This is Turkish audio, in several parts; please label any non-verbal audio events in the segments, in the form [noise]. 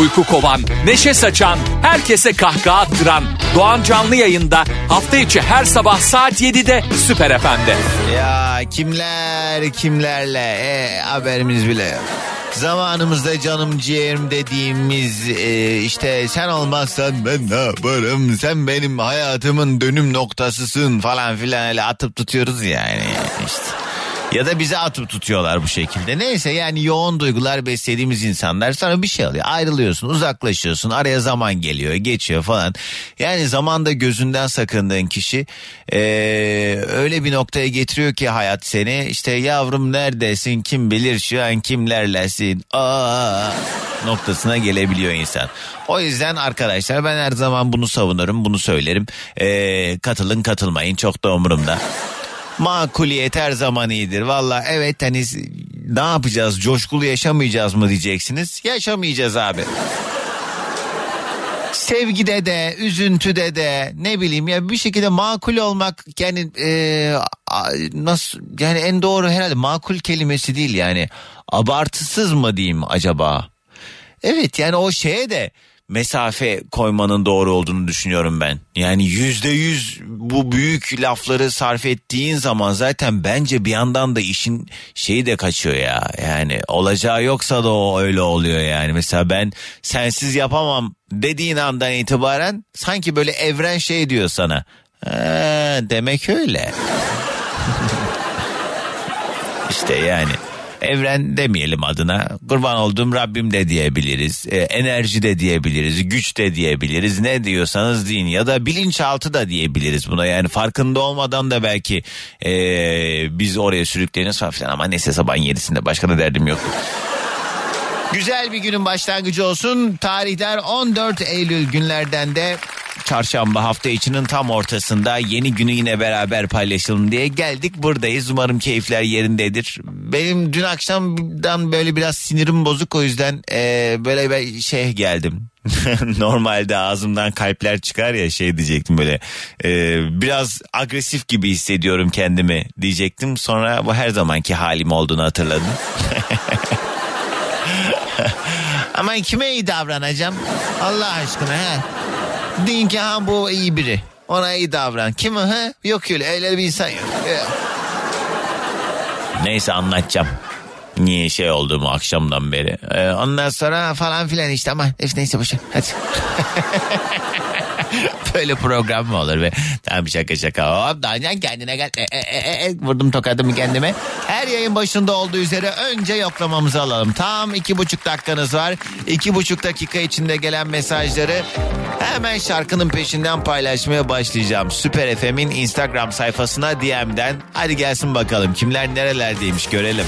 Uyku kovan, neşe saçan, herkese kahkaha attıran Doğan Canlı yayında hafta içi her sabah saat 7'de Süper FM'de. Ya kimler kimlerle e, haberimiz bile yok. Zamanımızda canım ciğerim dediğimiz e, işte sen olmazsan ben ne yaparım sen benim hayatımın dönüm noktasısın falan filan öyle atıp tutuyoruz yani işte. Ya da bize atıp tutuyorlar bu şekilde. Neyse yani yoğun duygular beslediğimiz insanlar sana bir şey oluyor. Ayrılıyorsun, uzaklaşıyorsun, araya zaman geliyor, geçiyor falan. Yani zamanda gözünden sakındığın kişi ee, öyle bir noktaya getiriyor ki hayat seni. İşte yavrum neredesin, kim bilir şu an kimlerlesin. Aa noktasına gelebiliyor insan. O yüzden arkadaşlar ben her zaman bunu savunurum, bunu söylerim. Ee, katılın katılmayın çok da umurumda. Makuliyet her zaman iyidir. Valla evet hani ne yapacağız coşkulu yaşamayacağız mı diyeceksiniz. Yaşamayacağız abi. Sevgide de, üzüntüde de ne bileyim ya bir şekilde makul olmak yani e, nasıl yani en doğru herhalde makul kelimesi değil yani abartısız mı diyeyim acaba? Evet yani o şeye de mesafe koymanın doğru olduğunu düşünüyorum ben. Yani yüzde yüz bu büyük lafları sarf ettiğin zaman zaten bence bir yandan da işin şeyi de kaçıyor ya. Yani olacağı yoksa da o öyle oluyor yani. Mesela ben sensiz yapamam dediğin andan itibaren sanki böyle evren şey diyor sana. Ee, demek öyle. [laughs] işte yani. Evren demeyelim adına. Kurban olduğum Rabbim de diyebiliriz. E, enerji de diyebiliriz. Güç de diyebiliriz. Ne diyorsanız deyin. Ya da bilinçaltı da diyebiliriz buna. Yani farkında olmadan da belki e, biz oraya sürükleniyoruz falan. Ama neyse sabahın yedisinde başka da derdim yok. Güzel bir günün başlangıcı olsun. Tarihler 14 Eylül günlerden de çarşamba hafta içinin tam ortasında yeni günü yine beraber paylaşalım diye geldik buradayız. Umarım keyifler yerindedir. Benim dün akşamdan böyle biraz sinirim bozuk o yüzden e, böyle bir şey geldim. [laughs] Normalde ağzımdan kalpler çıkar ya şey diyecektim böyle e, biraz agresif gibi hissediyorum kendimi diyecektim. Sonra bu her zamanki halim olduğunu hatırladım. [laughs] Ama kime iyi davranacağım? Allah aşkına he. Deyin ki ha bu iyi biri. Ona iyi davran. Kim o ha? Yok öyle öyle bir insan yok. Neyse anlatacağım. Niye şey olduğumu akşamdan beri. Ee, ondan sonra falan filan işte ama neyse boşver hadi. [laughs] [laughs] Böyle program mı olur be? Tamam şaka şaka. Hop Dancan kendine gel. E, e, e, e, vurdum tokadımı kendime. Her yayın başında olduğu üzere önce yoklamamızı alalım. Tam iki buçuk dakikanız var. İki buçuk dakika içinde gelen mesajları hemen şarkının peşinden paylaşmaya başlayacağım. Süper FM'in Instagram sayfasına DM'den. Hadi gelsin bakalım kimler nerelerdeymiş görelim.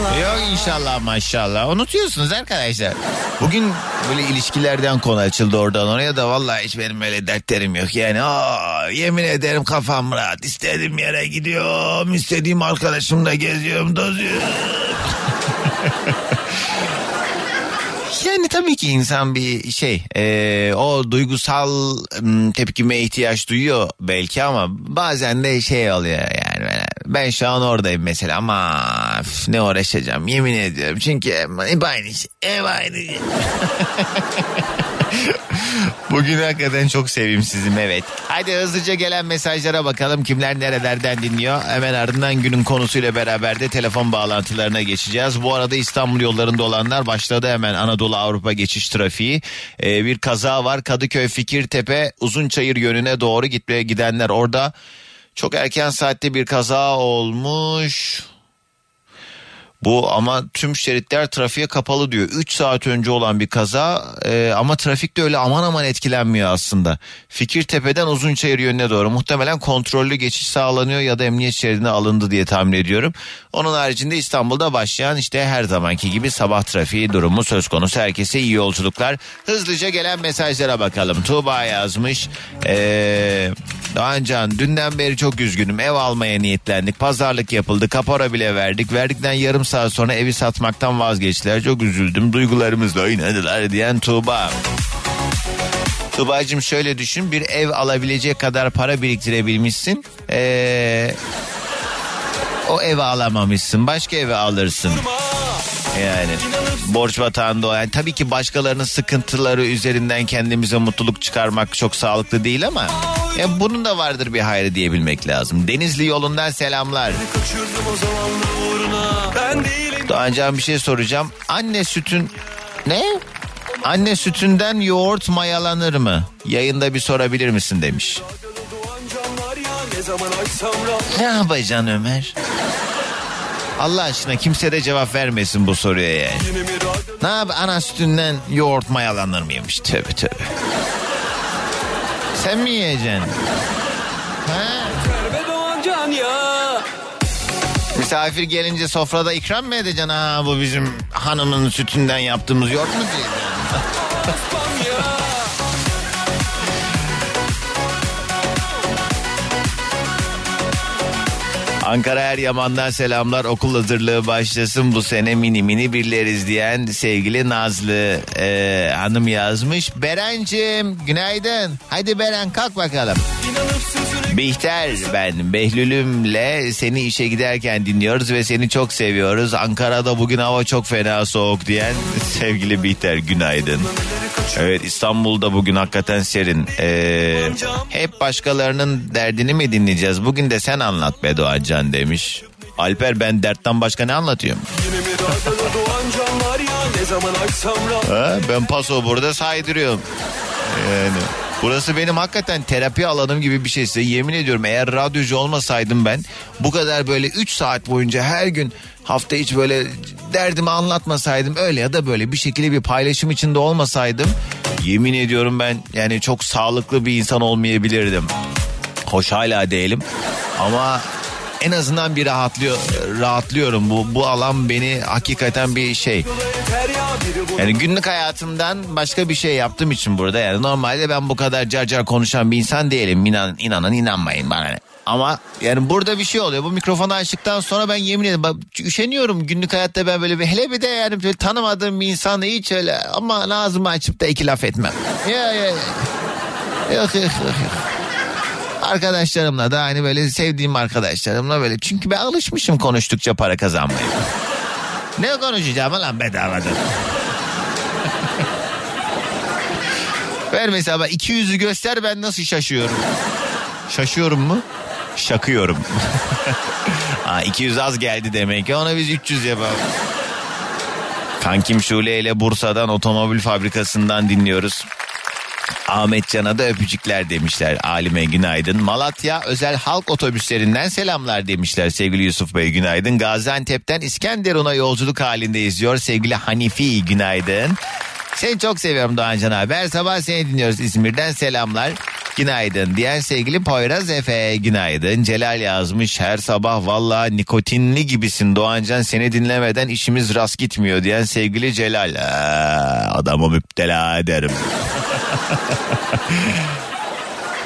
Yok inşallah maşallah. Unutuyorsunuz arkadaşlar. Bugün böyle ilişkilerden konu açıldı oradan oraya da vallahi hiç benim öyle dertlerim yok. Yani aa, yemin ederim kafam rahat. İstediğim yere gidiyorum. istediğim arkadaşımla geziyorum, dozuyorum. [laughs] Yani tabii ki insan bir şey e, o duygusal m, tepkime ihtiyaç duyuyor belki ama bazen de şey oluyor yani ben şu an oradayım mesela ama ne uğraşacağım yemin ediyorum çünkü hep aynı şey hep aynı şey. [laughs] Bugün hakikaten çok sevimsizim evet. Hadi hızlıca gelen mesajlara bakalım kimler nerelerden dinliyor. Hemen ardından günün konusuyla beraber de telefon bağlantılarına geçeceğiz. Bu arada İstanbul yollarında olanlar başladı hemen Anadolu Avrupa geçiş trafiği. Ee, bir kaza var Kadıköy Fikirtepe Uzunçayır yönüne doğru gitmeye gidenler orada çok erken saatte bir kaza olmuş. Bu ama tüm şeritler trafiğe kapalı diyor. 3 saat önce olan bir kaza e, ama trafik de öyle aman aman etkilenmiyor aslında. Fikirtepe'den Uzunçayır yönüne doğru muhtemelen kontrollü geçiş sağlanıyor ya da emniyet şeridine alındı diye tahmin ediyorum. Onun haricinde İstanbul'da başlayan işte her zamanki gibi sabah trafiği durumu söz konusu. Herkese iyi yolculuklar. Hızlıca gelen mesajlara bakalım. Tuğba yazmış. Eee... Doğancan dünden beri çok üzgünüm. Ev almaya niyetlendik. Pazarlık yapıldı. Kapora bile verdik. Verdikten yarım saat sonra evi satmaktan vazgeçtiler. Çok üzüldüm. Duygularımızla oynadılar diyen Tuğba. Tuğba'cığım şöyle düşün. Bir ev alabilecek kadar para biriktirebilmişsin. Ee, o evi alamamışsın. Başka evi alırsın. Yani borç batağında o. Yani tabii ki başkalarının sıkıntıları üzerinden kendimize mutluluk çıkarmak çok sağlıklı değil ama ya bunun da vardır bir hayrı diyebilmek lazım. Denizli yolundan selamlar. Doğancan bir şey soracağım. Anne sütün ne? Anne sütünden yoğurt mayalanır mı? Yayında bir sorabilir misin demiş. Ne yapacaksın Ömer? Allah aşkına kimse de cevap vermesin bu soruya yani. Ne yap ana sütünden yoğurt mayalanır mıymış? Tövbe tövbe. Sen mi yiyeceksin? Misafir gelince sofrada ikram mı edeceksin? Ha bu bizim hanımın sütünden yaptığımız yoğurt mu diyeceksin? [laughs] Ankara Eryaman'dan selamlar. Okul hazırlığı başlasın bu sene mini mini birleriz diyen sevgili Nazlı e, hanım yazmış. Berencim günaydın. Hadi Beren kalk bakalım. Bihter ben Behlül'ümle seni işe giderken dinliyoruz ve seni çok seviyoruz. Ankara'da bugün hava çok fena soğuk diyen [laughs] sevgili Bihter günaydın. Evet İstanbul'da bugün hakikaten serin. Ee, hep başkalarının derdini mi dinleyeceğiz? Bugün de sen anlat be Doğancan demiş. Alper ben dertten başka ne anlatıyorum? [laughs] ha, ben paso burada saydırıyorum. Yani burası benim hakikaten terapi alanım gibi bir şey size yemin ediyorum. Eğer radyocu olmasaydım ben bu kadar böyle 3 saat boyunca her gün hafta hiç böyle derdimi anlatmasaydım öyle ya da böyle bir şekilde bir paylaşım içinde olmasaydım yemin ediyorum ben yani çok sağlıklı bir insan olmayabilirdim. Hoş hala değilim ama en azından bir rahatlıyor rahatlıyorum. Bu bu alan beni hakikaten bir şey. Yani günlük hayatımdan başka bir şey yaptığım için burada yani normalde ben bu kadar car car konuşan bir insan değilim. İnan, inanın inanmayın bana. Ama yani burada bir şey oluyor. Bu mikrofonu açtıktan sonra ben yemin ederim bak, üşeniyorum günlük hayatta ben böyle bir hele bir de yani böyle tanımadığım bir insanla hiç öyle ama ağzımı açıp da iki laf etmem. Ya ya. Yok yok yok. Arkadaşlarımla da hani böyle sevdiğim arkadaşlarımla böyle çünkü ben alışmışım konuştukça para kazanmaya. Ne konuşacağım lan bedavadan? Ver mesela 200'ü göster ben nasıl şaşıyorum. Şaşıyorum mu? Şakıyorum. [laughs] ha, 200 az geldi demek ki ona biz 300 yapalım. Kankim Şule ile Bursa'dan otomobil fabrikasından dinliyoruz. Ahmet Can'a da öpücükler demişler. Alime günaydın. Malatya özel halk otobüslerinden selamlar demişler sevgili Yusuf Bey günaydın. Gaziantep'ten İskenderun'a yolculuk halinde izliyor sevgili Hanifi günaydın. Seni çok seviyorum Doğancan abi. Her sabah seni dinliyoruz İzmir'den selamlar. Günaydın diyen sevgili Poyraz Efe günaydın. Celal yazmış her sabah valla nikotinli gibisin Doğancan seni dinlemeden işimiz rast gitmiyor diyen sevgili Celal. Aa, adamı müptela ederim.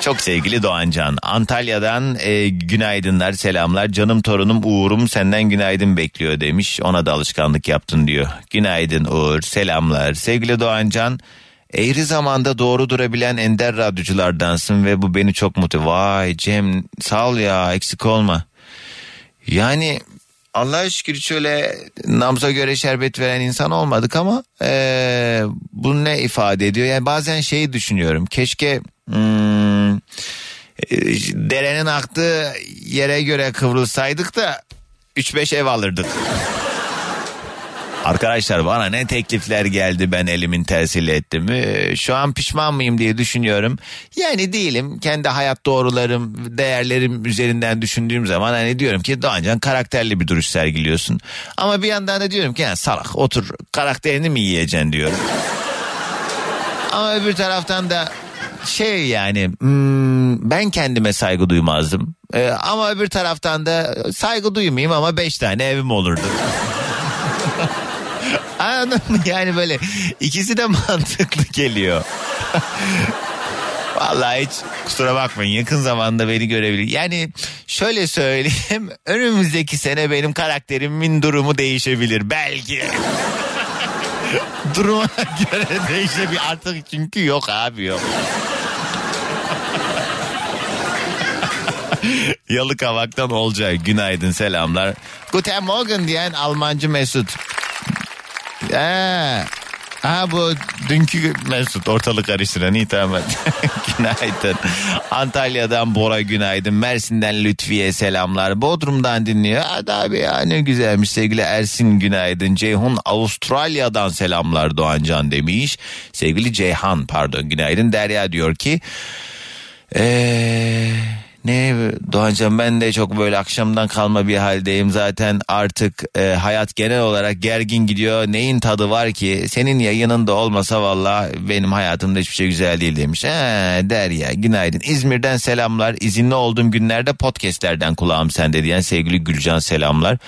Çok sevgili Doğancan. Antalya'dan e, günaydınlar selamlar. Canım torunum Uğur'um senden günaydın bekliyor demiş. Ona da alışkanlık yaptın diyor. Günaydın Uğur selamlar. Sevgili Doğancan eğri zamanda doğru durabilen ender radyoculardansın ve bu beni çok mutlu. Vay Cem sağ ol ya eksik olma. Yani Allah'a şükür şöyle namza göre şerbet veren insan olmadık ama ee, bu ne ifade ediyor? Yani bazen şeyi düşünüyorum. Keşke hmm, derenin aktığı yere göre kıvrılsaydık da 3-5 ev alırdık. Arkadaşlar bana ne teklifler geldi ben elimin tersiyle ettim. Ee, şu an pişman mıyım diye düşünüyorum. Yani değilim. Kendi hayat doğrularım, değerlerim üzerinden düşündüğüm zaman hani diyorum ki Doğancan karakterli bir duruş sergiliyorsun. Ama bir yandan da diyorum ki yani salak otur karakterini mi yiyeceksin diyorum. Ama öbür taraftan da şey yani hmm, ben kendime saygı duymazdım. Ee, ama öbür taraftan da saygı duymayayım ama beş tane evim olurdu. Anladın mı? [laughs] Yani böyle ikisi de [laughs] mantıklı geliyor. Vallahi hiç kusura bakmayın yakın zamanda beni görebilir. Yani şöyle söyleyeyim [laughs] önümüzdeki sene benim karakterimin durumu değişebilir belki. Duruma göre değişebilir artık çünkü yok abi yok. Yalıkavak'tan Olcay günaydın selamlar. Guten Morgen diyen Almancı Mesut. Ee, Ha bu dünkü Mesut ortalık karıştıran iyi tamam. [laughs] günaydın. Antalya'dan Bora günaydın. Mersin'den Lütfiye selamlar. Bodrum'dan dinliyor. Hadi abi ya ne güzelmiş sevgili Ersin günaydın. Ceyhun Avustralya'dan selamlar Doğancan demiş. Sevgili Ceyhan pardon günaydın. Derya diyor ki... Eee... Ne Doğancan ben de çok böyle akşamdan kalma bir haldeyim zaten artık e, hayat genel olarak gergin gidiyor neyin tadı var ki senin yayının da olmasa valla benim hayatımda hiçbir şey güzel değil demiş. He, Derya günaydın İzmir'den selamlar izinli olduğum günlerde podcastlerden kulağım sende diyen sevgili Gülcan selamlar.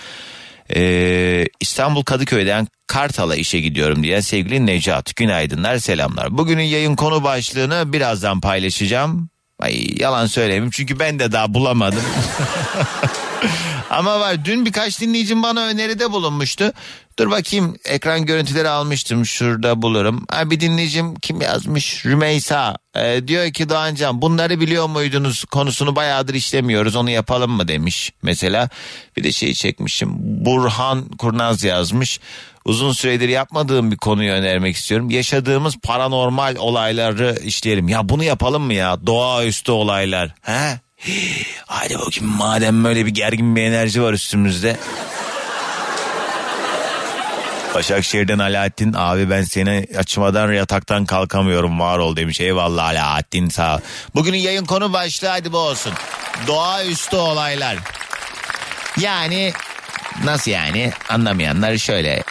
Ee, İstanbul Kadıköy'den Kartal'a işe gidiyorum diyen sevgili Necat günaydınlar selamlar. Bugünün yayın konu başlığını birazdan paylaşacağım. Ay yalan söylemeyeyim çünkü ben de daha bulamadım. [laughs] Ama var dün birkaç dinleyicim bana öneride bulunmuştu. Dur bakayım ekran görüntüleri almıştım şurada bulurum. Ha, bir dinleyicim kim yazmış Rümeysa ee, diyor ki Doğancan bunları biliyor muydunuz konusunu bayağıdır işlemiyoruz onu yapalım mı demiş mesela. Bir de şey çekmişim Burhan Kurnaz yazmış. Uzun süredir yapmadığım bir konuyu önermek istiyorum. Yaşadığımız paranormal olayları işleyelim. Ya bunu yapalım mı ya? Doğaüstü olaylar. He? [gasps] Hadi bakayım madem böyle bir gergin bir enerji var üstümüzde. [laughs] Başakşehir'den Alaaddin abi ben seni açmadan yataktan kalkamıyorum var ol demiş. Eyvallah Alaaddin sağ ol. Bugünün yayın konu başlığı hadi bu olsun. Doğaüstü olaylar. Yani nasıl yani anlamayanlar şöyle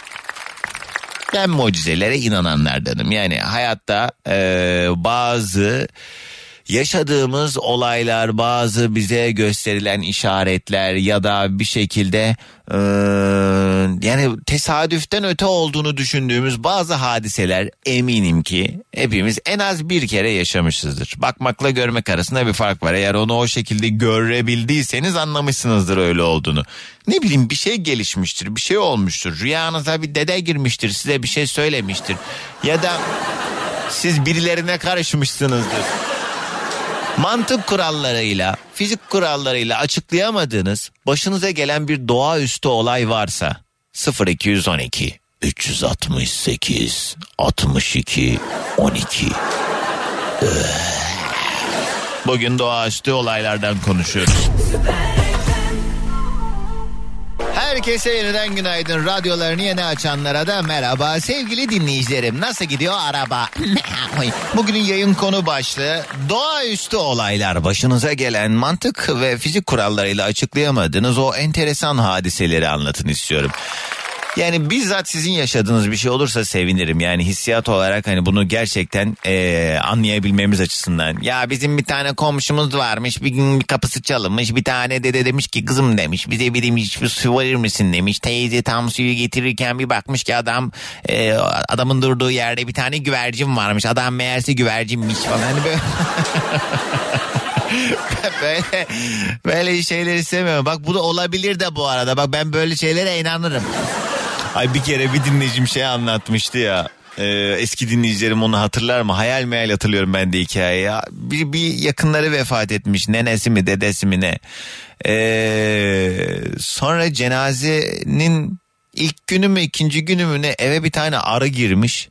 ben mucizelere inananlardanım. Yani hayatta e, bazı yaşadığımız olaylar bazı bize gösterilen işaretler ya da bir şekilde e, yani tesadüften öte olduğunu düşündüğümüz bazı hadiseler eminim ki hepimiz en az bir kere yaşamışızdır. Bakmakla görmek arasında bir fark var. Eğer onu o şekilde görebildiyseniz anlamışsınızdır öyle olduğunu. Ne bileyim bir şey gelişmiştir, bir şey olmuştur. Rüyanıza bir dede girmiştir, size bir şey söylemiştir. Ya da siz birilerine karışmışsınızdır mantık kurallarıyla, fizik kurallarıyla açıklayamadığınız başınıza gelen bir doğaüstü olay varsa 0212 368 62 12 Bugün doğaüstü olaylardan konuşuyoruz. Herkese yeniden günaydın. Radyolarını yeni açanlara da merhaba. Sevgili dinleyicilerim nasıl gidiyor araba? [laughs] Bugünün yayın konu başlığı doğaüstü olaylar. Başınıza gelen mantık ve fizik kurallarıyla açıklayamadığınız o enteresan hadiseleri anlatın istiyorum. Yani bizzat sizin yaşadığınız bir şey olursa sevinirim. Yani hissiyat olarak hani bunu gerçekten ee, anlayabilmemiz açısından. Ya bizim bir tane komşumuz varmış bir gün kapısı çalınmış. Bir tane dede demiş ki kızım demiş bize bir demiş bir su verir misin demiş. Teyze tam suyu getirirken bir bakmış ki adam e, adamın durduğu yerde bir tane güvercin varmış. Adam meğerse güvercinmiş falan. Hani böyle... [laughs] böyle böyle şeyler istemiyorum. Bak bu da olabilir de bu arada. Bak ben böyle şeylere inanırım. Ay bir kere bir dinleyicim şey anlatmıştı ya. Ee, eski dinleyicilerim onu hatırlar mı? Hayal meyal hatırlıyorum ben de hikayeyi. Bir, bir yakınları vefat etmiş. Nenesi mi dedesi mi ne? Ee, sonra cenazenin ilk günü mü ikinci günü mü ne eve bir tane arı girmiş.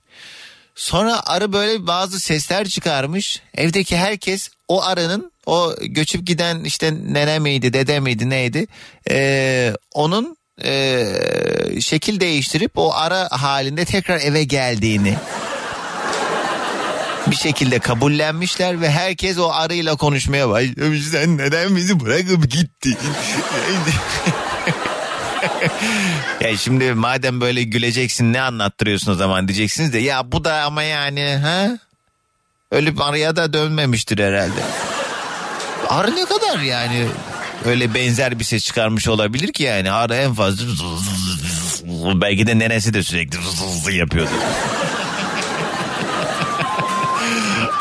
Sonra arı böyle bazı sesler çıkarmış. Evdeki herkes o arının o göçüp giden işte nene miydi dede miydi neydi? Ee, onun e, şekil değiştirip o ara halinde tekrar eve geldiğini bir şekilde kabullenmişler ve herkes o arıyla konuşmaya başlamış. Sen neden bizi bırakıp gittin? [laughs] ya şimdi madem böyle güleceksin ne anlattırıyorsun o zaman diyeceksiniz de ya bu da ama yani ha ölüp arıya da dönmemiştir herhalde. Arı ne kadar yani öyle benzer bir ses çıkarmış olabilir ki yani arı en fazla belki de nenesi de sürekli yapıyordu. [laughs]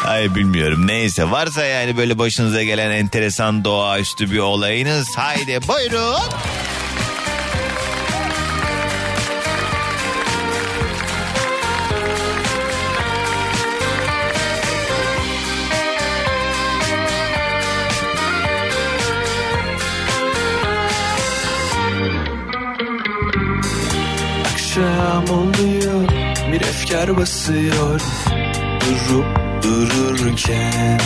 Ay bilmiyorum neyse varsa yani böyle başınıza gelen enteresan doğaüstü bir olayınız haydi buyurun. Akşam oluyor bir efkar basıyor Durup dururken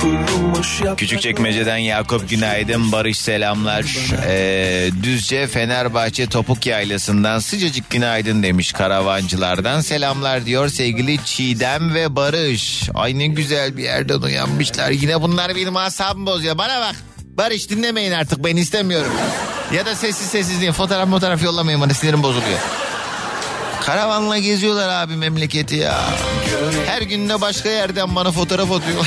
Kurumuş yaprak Küçükçekmece'den Yakup günaydın Barış selamlar. Ee, Düzce Fenerbahçe Topuk Yaylası'ndan sıcacık günaydın demiş karavancılardan. Selamlar diyor sevgili Çiğdem ve Barış. Ay ne güzel bir yerden uyanmışlar. Yine bunlar benim asabımı bozuyor. Bana bak. Barış dinlemeyin artık ben istemiyorum. Ya da sessiz sessiz deyin. Fotoğraf fotoğraf yollamayın bana sinirim bozuluyor. Karavanla geziyorlar abi memleketi ya. Her gün de başka yerden bana fotoğraf atıyor. [laughs]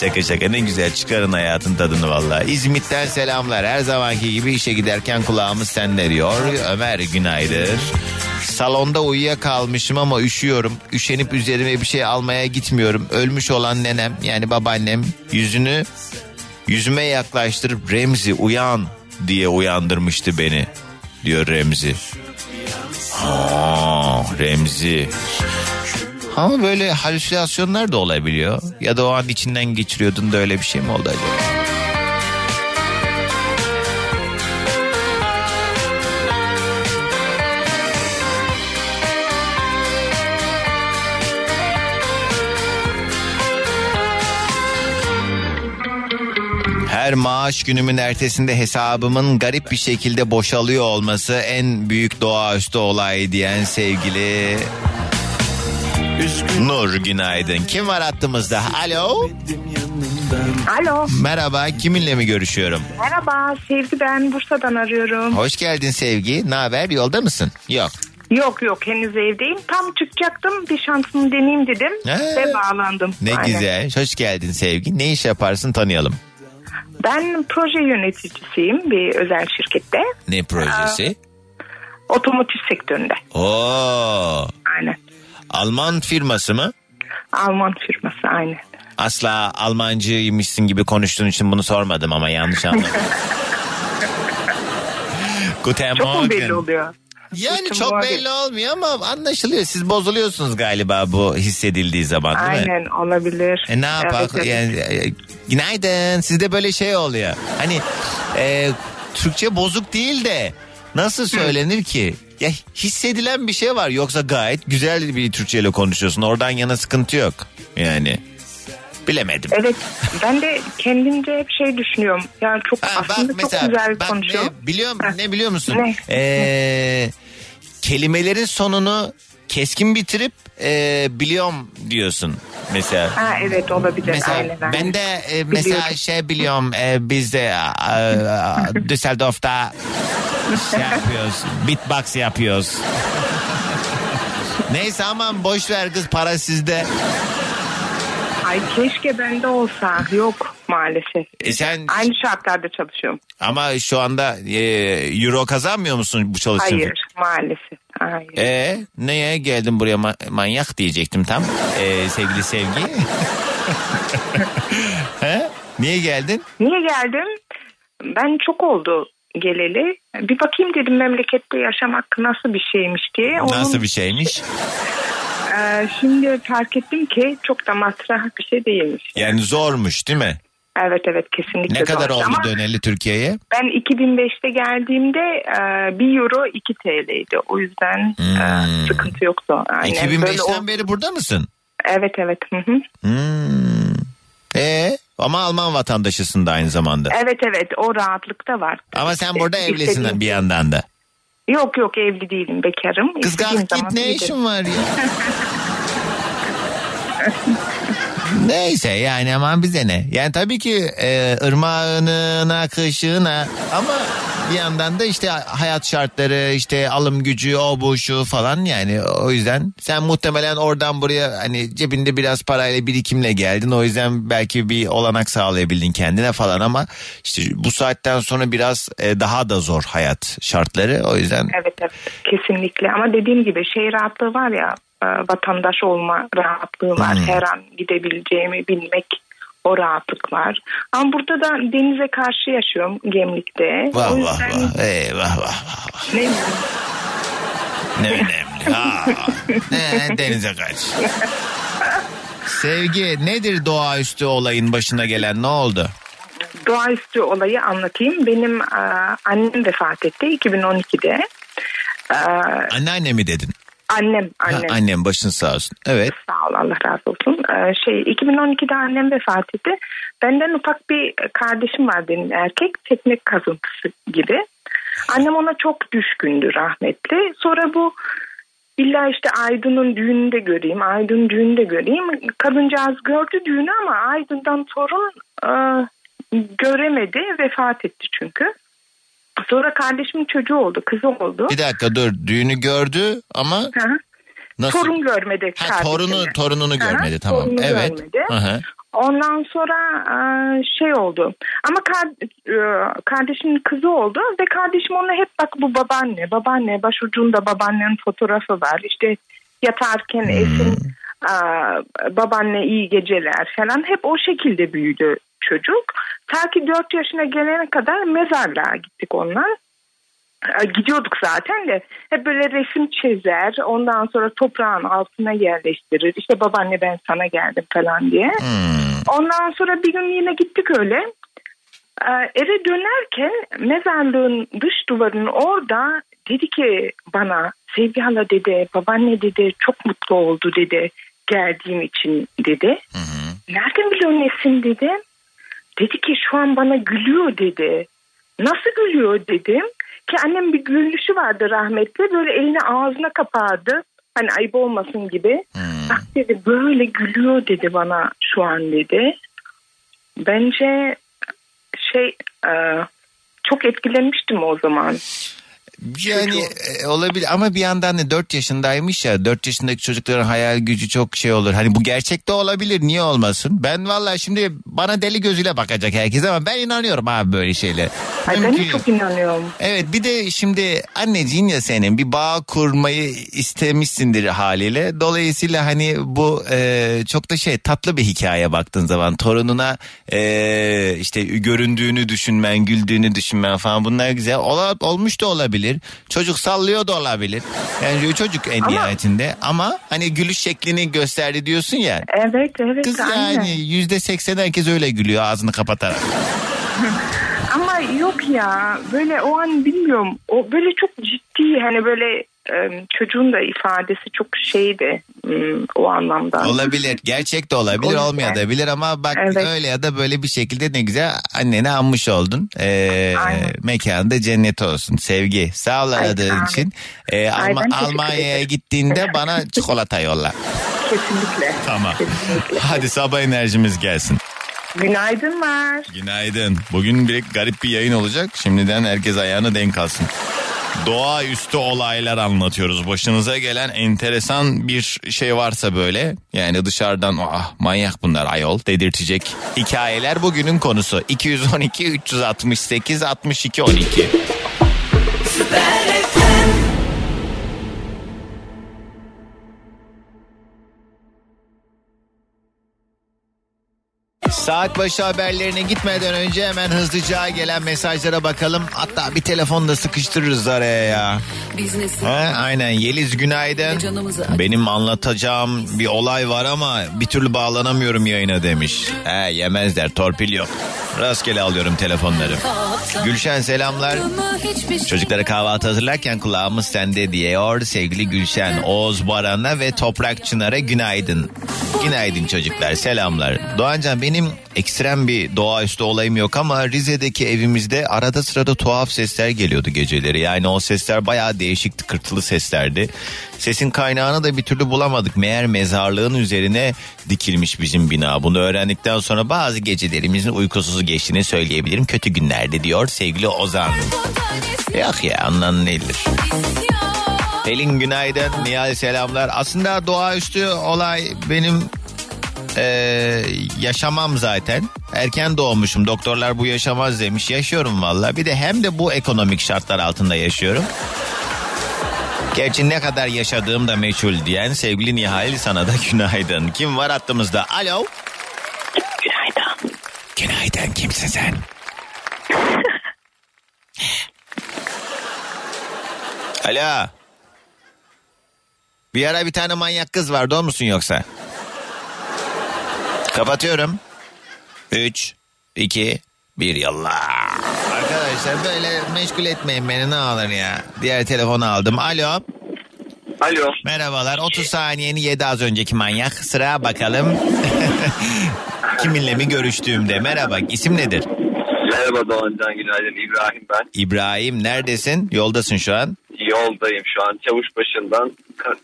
Şaka şaka ne güzel çıkarın hayatın tadını valla. İzmit'ten selamlar. Her zamanki gibi işe giderken kulağımız sende diyor. Ömer günaydın. Salonda uyuyakalmışım ama üşüyorum. Üşenip üzerime bir şey almaya gitmiyorum. Ölmüş olan nenem yani babaannem yüzünü yüzüme yaklaştırıp Remzi uyan diye uyandırmıştı beni diyor Remzi. Aa, Remzi. Ama böyle halüsinasyonlar da olabiliyor. Ya da o an içinden geçiriyordun da öyle bir şey mi oldu acaba? Her maaş günümün ertesinde hesabımın garip bir şekilde boşalıyor olması en büyük doğaüstü olay diyen sevgili Üzgün Nur günaydın. Kim var hattımızda? Alo. Alo. Merhaba kiminle mi görüşüyorum? Merhaba Sevgi ben Bursa'dan arıyorum. Hoş geldin Sevgi. Ne haber? Yolda mısın? Yok. Yok yok henüz evdeyim. Tam çıkacaktım bir şansımı deneyeyim dedim Ha. ve bağlandım. Ne Aynen. güzel. Hoş geldin Sevgi. Ne iş yaparsın tanıyalım. Ben proje yöneticisiyim bir özel şirkette. Ne projesi? Otomotiv sektöründe. Oo. Aynen. Alman firması mı? Alman firması aynen. Asla Almancıymışsın gibi konuştuğun için bunu sormadım ama yanlış anladım. [laughs] Guten Çok mu belli oluyor? Yani çok belli olmuyor ama anlaşılıyor. Siz bozuluyorsunuz galiba bu hissedildiği zaman değil mi? Aynen olabilir. E ne Evet, evet. yani e, günaydın sizde böyle şey oluyor. Hani e, Türkçe bozuk değil de nasıl söylenir ki? Ya hissedilen bir şey var yoksa gayet güzel bir Türkçe ile konuşuyorsun. Oradan yana sıkıntı yok. Yani bilemedim. Evet ben de kendimce hep şey düşünüyorum. Yani çok Ha, aslında çok güzel bak konuşuyorum. ne, biliyor, Heh. ne biliyor musun? Ne? Ee, kelimelerin sonunu keskin bitirip e, biliyorum diyorsun mesela. Ha evet olabilir. Mesela aynen, aynen. ben de e, mesela Biliyorum. şey biliyorum e, biz de e, Düsseldorf'ta şey yapıyoruz beatbox yapıyoruz. Neyse aman boş ver kız para sizde. Ay keşke bende olsa. Yok maalesef. E sen Aynı şartlarda çalışıyorum. ama şu anda e, euro kazanmıyor musun bu çalıştığın? Hayır maalesef. Hayır. E neye geldin buraya ma- manyak diyecektim tam e, sevgili sevgi. [laughs] He? Niye geldin? Niye geldim? Ben çok oldu geleli. Bir bakayım dedim memlekette yaşamak nasıl bir şeymiş diye. Onun- Nasıl bir şeymiş? [laughs] Ee, şimdi fark ettim ki çok da masraf bir şey değilmiş. Yani zormuş değil mi? Evet evet kesinlikle. Ne kadar zor. oldu Ama döneli Türkiye'ye? Ben 2005'te geldiğimde e, 1 euro 2 TL'ydi. O yüzden e, Hmm. sıkıntı yoktu. Aynen. Böyle 2005'ten o- beri burada mısın? Evet evet. Hı hı. Hmm. E ama Alman vatandaşısın da aynı zamanda. Evet evet o rahatlıkta var. Ama sen burada evlisin bir yandan da. Yok yok evli değilim bekarım. Kız İstediğim kalk zaman git ne giderim. işin var ya? [laughs] Neyse yani aman bize ne. Yani tabii ki e, ırmağına, akışına ama bir yandan da işte hayat şartları, işte alım gücü, o bu şu falan yani o yüzden sen muhtemelen oradan buraya hani cebinde biraz parayla birikimle geldin. O yüzden belki bir olanak sağlayabildin kendine falan ama işte bu saatten sonra biraz e, daha da zor hayat şartları. O yüzden Evet evet kesinlikle ama dediğim gibi şey rahatlığı var ya e, vatandaş olma rahatlığı var. Hmm. Her an gidebileceğimi bilmek o rahatlık var. Ama burada da denize karşı yaşıyorum Gemlik'te. Vah O vah yüzden vah. Eyvah vah vah. ne Ne önemli. Ha. Ne, denize kaç. Sevgi nedir doğaüstü olayın başına gelen ne oldu? doğaüstü olayı anlatayım. Benim e, annem vefat etti 2012'de. E, Anneanne mi dedin? Annem, Ha, annem. annem başın sağ olsun. Evet. Sağ ol Allah razı olsun. Ee, şey 2012'de annem vefat etti. Benden ufak bir kardeşim var benim erkek. Teknik kazıntısı gibi. Annem ona çok düşkündü rahmetli. Sonra bu illa işte Aydın'ın düğününde göreyim, Aydın düğününde göreyim. Kadıncağız gördü düğünü ama Aydın'dan torun e, göremedi. Vefat etti çünkü. Sonra kardeşimin çocuğu oldu, kızı oldu. Bir dakika dur. Düğünü gördü ama nasıl? Torun görmedi Ha, torunu torununu Aha, görmedi tamam. torunu evet. görmedi. Ondan sonra e, şey oldu. Ama e, kardeşimin kızı oldu ve kardeşim ona hep bak bu babaanne, babaanne başucunda babaannenin fotoğrafı var. İşte yatarken Hmm. eşim e, babaanne iyi geceler falan hep o şekilde büyüdü çocuk. Ta ki 4 yaşına gelene kadar mezarlığa gittik onunla. E, Gidiyorduk zaten de hep böyle resim çizer ondan sonra toprağın altına yerleştirir işte babaanne ben sana geldim falan diye. Hmm. Ondan sonra bir gün yine gittik öyle. Ee, eve dönerken mezarlığın dış duvarının orada dedi ki bana Sevgi hala dedi babaanne dedi çok mutlu oldu dedi geldiğim için dedi. Hı hı. Nereden biliyorsun Nesin dedi. Dedi ki şu an bana gülüyor dedi. Nasıl gülüyor dedim. Ki annem bir gülüşü vardı rahmetli böyle elini ağzına kapardı. Hani ayıp olmasın gibi. Hmm. Bak dedi böyle gülüyor dedi bana şu an dedi. Bence şey e, çok etkilenmiştim o zaman. Yani e, olabilir ama bir yandan da 4 yaşındaymış ya 4 yaşındaki çocukların hayal gücü çok şey olur. Hani bu gerçekte olabilir niye olmasın? Ben vallahi şimdi bana deli gözüyle bakacak herkes ama ben inanıyorum abi böyle şeylere. Ay, ben de çok inanıyorum. Evet bir de şimdi anneciğin ya senin bir bağ kurmayı istemişsindir haliyle. Dolayısıyla hani bu e, çok da şey tatlı bir hikaye baktığın zaman torununa e, işte göründüğünü düşünmen, güldüğünü düşünmen falan bunlar güzel. Ola, olmuş da olabilir. Çocuk sallıyor da olabilir. Yani çocuk en Ama- nihayetinde ama hani gülüş şeklini gösterdi diyorsun ya. Evet evet. Kız yani yüzde seksen herkes öyle gülüyor ağzını kapatarak. Ama yok ya böyle o an bilmiyorum. O böyle çok ciddi hani böyle çocuğun da ifadesi çok şeydi hmm, o anlamda. Olabilir. Gerçek de olabilir, O yüzden. olmayabilir ama bak Evet. öyle ya da böyle bir şekilde ne güzel anneni anmış oldun. Ee, mekanda cennet olsun. Sevgi. Sağ ol aradığın için. Ee, Alma- Almanya'ya gittiğinde [laughs] bana çikolata yolla. Kesinlikle. Tamam. Kesinlikle. Hadi sabah enerjimiz gelsin. Günaydınlar. Günaydın. Bugün bir garip bir yayın olacak. Şimdiden herkes ayağını denk alsın. Doğaüstü olaylar anlatıyoruz. Başınıza gelen enteresan bir şey varsa böyle yani dışarıdan ah manyak bunlar ayol dedirtecek hikayeler bugünün konusu. 212 368 62 12. Saat başı haberlerine gitmeden önce hemen hızlıca gelen mesajlara bakalım. Hatta bir telefonda sıkıştırırız araya ya. Ha, aynen Yeliz günaydın. Benim anlatacağım bir olay var ama bir türlü bağlanamıyorum yayına demiş. He yemezler torpil yok. Rastgele alıyorum telefonları. Gülşen selamlar. Şey Çocuklara kahvaltı hazırlarken kulağımız sende diyor sevgili Gülşen. Oğuz Baran'a ve Toprak Çınar'a günaydın. Günaydın çocuklar selamlar. Doğancan benim ekstrem bir doğaüstü olayım yok ama Rize'deki evimizde arada sırada tuhaf sesler geliyordu geceleri. Yani o sesler bayağı değişik tıkırtılı seslerdi. Sesin kaynağını da bir türlü bulamadık. Meğer mezarlığın üzerine dikilmiş bizim bina. Bunu öğrendikten sonra bazı gecelerimizin uykusuz geçtiğini söyleyebilirim. Kötü günlerde diyor sevgili Ozan. Yok ya anlan nedir? Pelin günaydın. Nihal selamlar. Aslında doğaüstü olay benim eee, yaşamam zaten. Erken doğmuşum. Doktorlar bu yaşamaz demiş. Yaşıyorum valla. Bir de hem de bu ekonomik şartlar altında yaşıyorum. Gerçi ne kadar yaşadığım da meçhul diyen sevgili Nihal sana da günaydın. Kim var hattımızda? Alo. Günaydın. Günaydın kimsin sen? [laughs] Alo. Bir ara bir tane manyak kız vardı o musun yoksa? Kapatıyorum. 3, 2, 1 yallah. Arkadaşlar böyle meşgul etmeyin beni ne olur ya. Diğer telefonu aldım. Alo. Alo. Merhabalar. 30 saniyeni yedi az önceki manyak. Sıra bakalım. [laughs] Kiminle mi görüştüğümde. Merhaba. İsim nedir? Merhaba Doğancan günaydın İbrahim ben. İbrahim neredesin? Yoldasın şu an. Yoldayım şu an Çavuşbaşı'ndan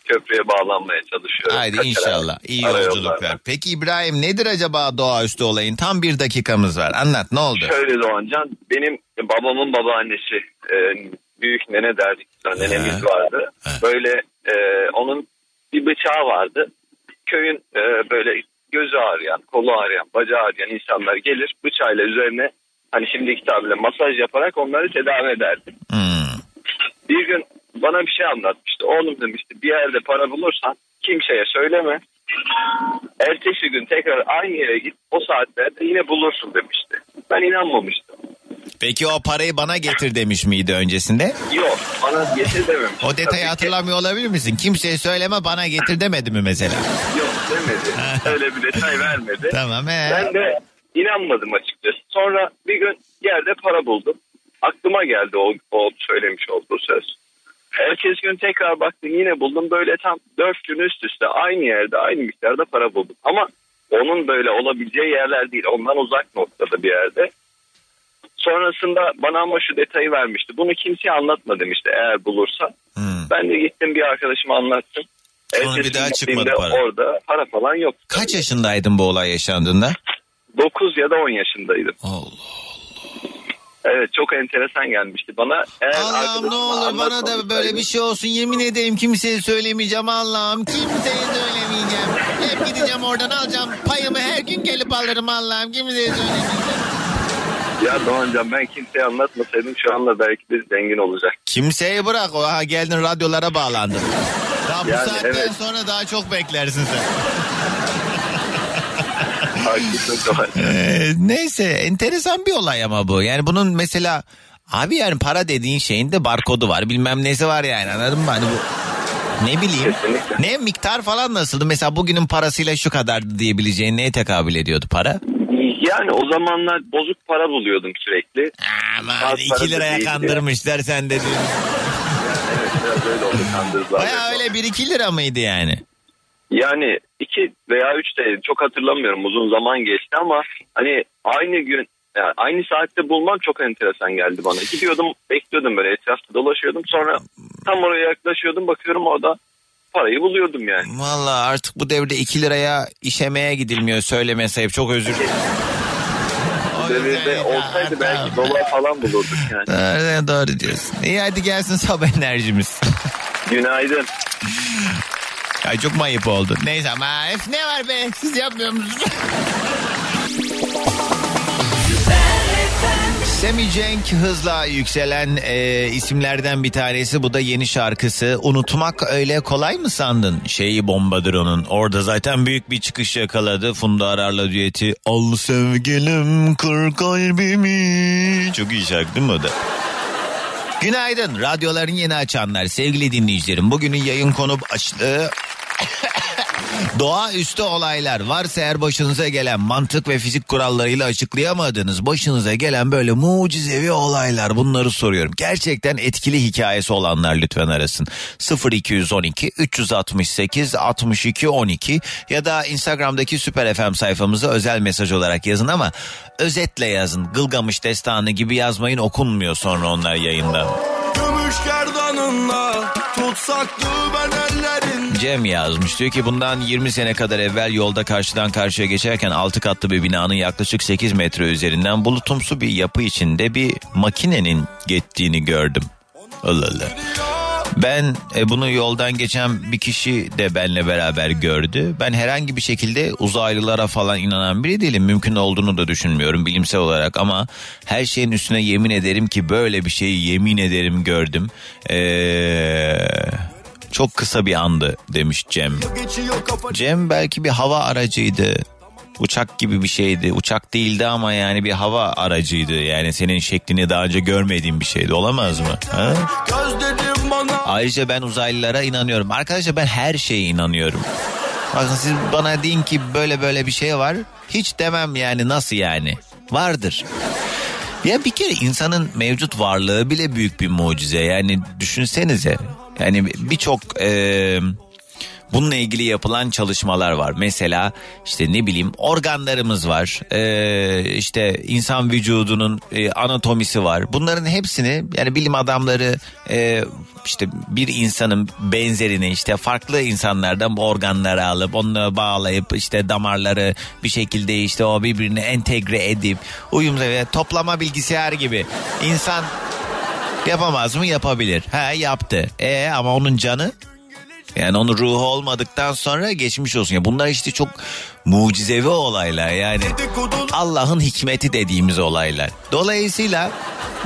köprüye bağlanmaya çalışıyorum. Haydi Kaçarak. inşallah. İyi yolculuklar. Peki İbrahim nedir acaba doğaüstü olayın? Tam bir dakikamız var. Anlat ne oldu? Şöyle Doğancan benim babamın babaannesi e, büyük nene derdik. Nenemiz vardı. Ha. Böyle e, onun bir bıçağı vardı. Köyün e, böyle gözü ağrıyan, kolu ağrıyan, bacağı ağrıyan insanlar gelir bıçağıyla üzerine hani şimdiki tabirle masaj yaparak onları tedavi ederdi. Hmm. Bir gün bana bir şey anlatmıştı. Oğlum demişti bir yerde para bulursan kimseye söyleme. Ertesi gün tekrar aynı yere git o saatlerde yine bulursun demişti. Ben inanmamıştım. Peki o parayı bana getir demiş miydi öncesinde? Yok bana getir dememiş. O Tabii detayı ki. hatırlamıyor olabilir misin? Kimseye söyleme bana getir demedi mi mesela? Yok demedi. [laughs] Öyle bir detay vermedi. Tamam he. Ben de inanmadım açıkçası. Sonra bir gün yerde para buldum. Aklıma geldi o, o söylemiş olduğu söz. Ertesi gün tekrar baktım yine buldum. Böyle tam dört gün üst üste aynı yerde aynı miktarda para buldum. Ama onun böyle olabileceği yerler değil. Ondan uzak noktada bir yerde. Sonrasında bana ama şu detayı vermişti. Bunu kimseye anlatma demişti eğer bulursa. Hmm. Ben de gittim bir arkadaşıma anlattım. Sonra bir Ertesi daha gün çıkmadı para. Orada para falan yok. Kaç yaşındaydın bu olay yaşandığında? 9 ya da 10 yaşındaydım. Allah. Evet çok enteresan gelmişti bana. Eğer Allah'ım ne olur bana da böyle bir şey olsun. Yemin edeyim kimseye söylemeyeceğim Allah'ım. Kimseye söylemeyeceğim. Hep gideceğim oradan alacağım. Payımı her gün gelip alırım Allah'ım. Kimseye söylemeyeceğim. Ya Doğancan ben kimseye anlatmasaydım şu anda belki de zengin olacak. Kimseyi bırak. Oha geldin radyolara bağlandın. Daha bu Yani saatten evet. sonra daha çok beklersin sen. Ee, neyse enteresan bir olay ama bu. Yani bunun mesela abi yani para dediğin şeyin de barkodu var. Bilmem nesi var yani anladın mı? Hani bu ne bileyim. Kesinlikle. Ne miktar falan nasıldı? Mesela bugünün parasıyla şu kadardı diyebileceğin neye tekabül ediyordu para? Yani o zamanlar bozuk para buluyordum sürekli. Aman Saat 2 parası liraya değildi. kandırmışlar sen de diyorsun. Evet biraz öyle oldu kandırdılar. Baya öyle 1-2 lira mıydı yani? Yani iki veya üç de çok hatırlamıyorum uzun zaman geçti ama hani aynı gün yani aynı saatte bulmam çok enteresan geldi bana. Gidiyordum bekliyordum böyle etrafta dolaşıyordum sonra tam oraya yaklaşıyordum bakıyorum orada parayı buluyordum yani. Valla artık bu devirde 2 liraya işemeye gidilmiyor söyleme sayıp çok özür dilerim. [laughs] Devirde olsaydı belki dolar falan bulurduk yani. Doğru, doğru diyorsun. İyi hadi gelsin sabah [laughs] enerjimiz. Günaydın. Ay çok mu ayıp oldu? Neyse ama öf, ne var be siz yapmıyor musunuz? [laughs] Sammy Cenk hızla yükselen e, isimlerden bir tanesi. Bu da yeni şarkısı. Unutmak öyle kolay mı sandın? Şeyi bombadır onun. Orada zaten büyük bir çıkış yakaladı. Funda Arar'la düeti. Al sevgilim kır kalbimi. Çok iyi şarkı değil mi o da? Günaydın radyoların yeni açanlar sevgili dinleyicilerim. Bugünün yayın konu başlığı [coughs] Doğaüstü olaylar varsa eğer başınıza gelen mantık ve fizik kurallarıyla açıklayamadığınız başınıza gelen böyle mucizevi olaylar bunları soruyorum. Gerçekten etkili hikayesi olanlar lütfen arasın. 0212 368 62 12 ya da Instagram'daki Süper FM sayfamıza özel mesaj olarak yazın ama özetle yazın. Gılgamış destanı gibi yazmayın okunmuyor sonra onlar yayında. Gümüş gerdanınla tutsak ben ellerin Cem yazmış diyor ki bundan 20 sene kadar evvel yolda karşıdan karşıya geçerken 6 katlı bir binanın yaklaşık 8 metre üzerinden bulutumsu bir yapı içinde bir makinenin geçtiğini gördüm. Allah Allah. Ben e, bunu yoldan geçen bir kişi de benle beraber gördü. Ben herhangi bir şekilde uzaylılara falan inanan biri değilim. Mümkün olduğunu da düşünmüyorum bilimsel olarak ama her şeyin üstüne yemin ederim ki böyle bir şeyi yemin ederim gördüm. Eee Çok kısa bir andı demiş Cem. Cem belki bir hava aracıydı. Uçak gibi bir şeydi. Uçak değildi ama yani bir hava aracıydı. Yani senin şeklini daha önce görmediğin bir şeydi. Olamaz mı? Ha? Ayrıca ben uzaylılara inanıyorum. Arkadaşlar ben her şeye inanıyorum. Bakın siz bana deyin ki böyle böyle bir şey var. Hiç demem yani nasıl yani? Vardır. Ya bir kere insanın mevcut varlığı bile büyük bir mucize. Yani düşünsenize. Yani birçok eee bununla ilgili yapılan çalışmalar var. Mesela işte ne bileyim organlarımız var. Ee, işte insan vücudunun e, anatomisi var. Bunların hepsini yani bilim adamları e, işte bir insanın benzerini işte farklı insanlardan organları alıp onunla bağlayıp işte damarları bir şekilde işte o birbirine entegre edip uyum ve toplama bilgisayar gibi insan yapamaz mı yapabilir. Ha yaptı. E ama onun canı yani onun ruhu olmadıktan sonra geçmiş olsun. Ya bunlar işte çok mucizevi olaylar yani. Allah'ın hikmeti dediğimiz olaylar. Dolayısıyla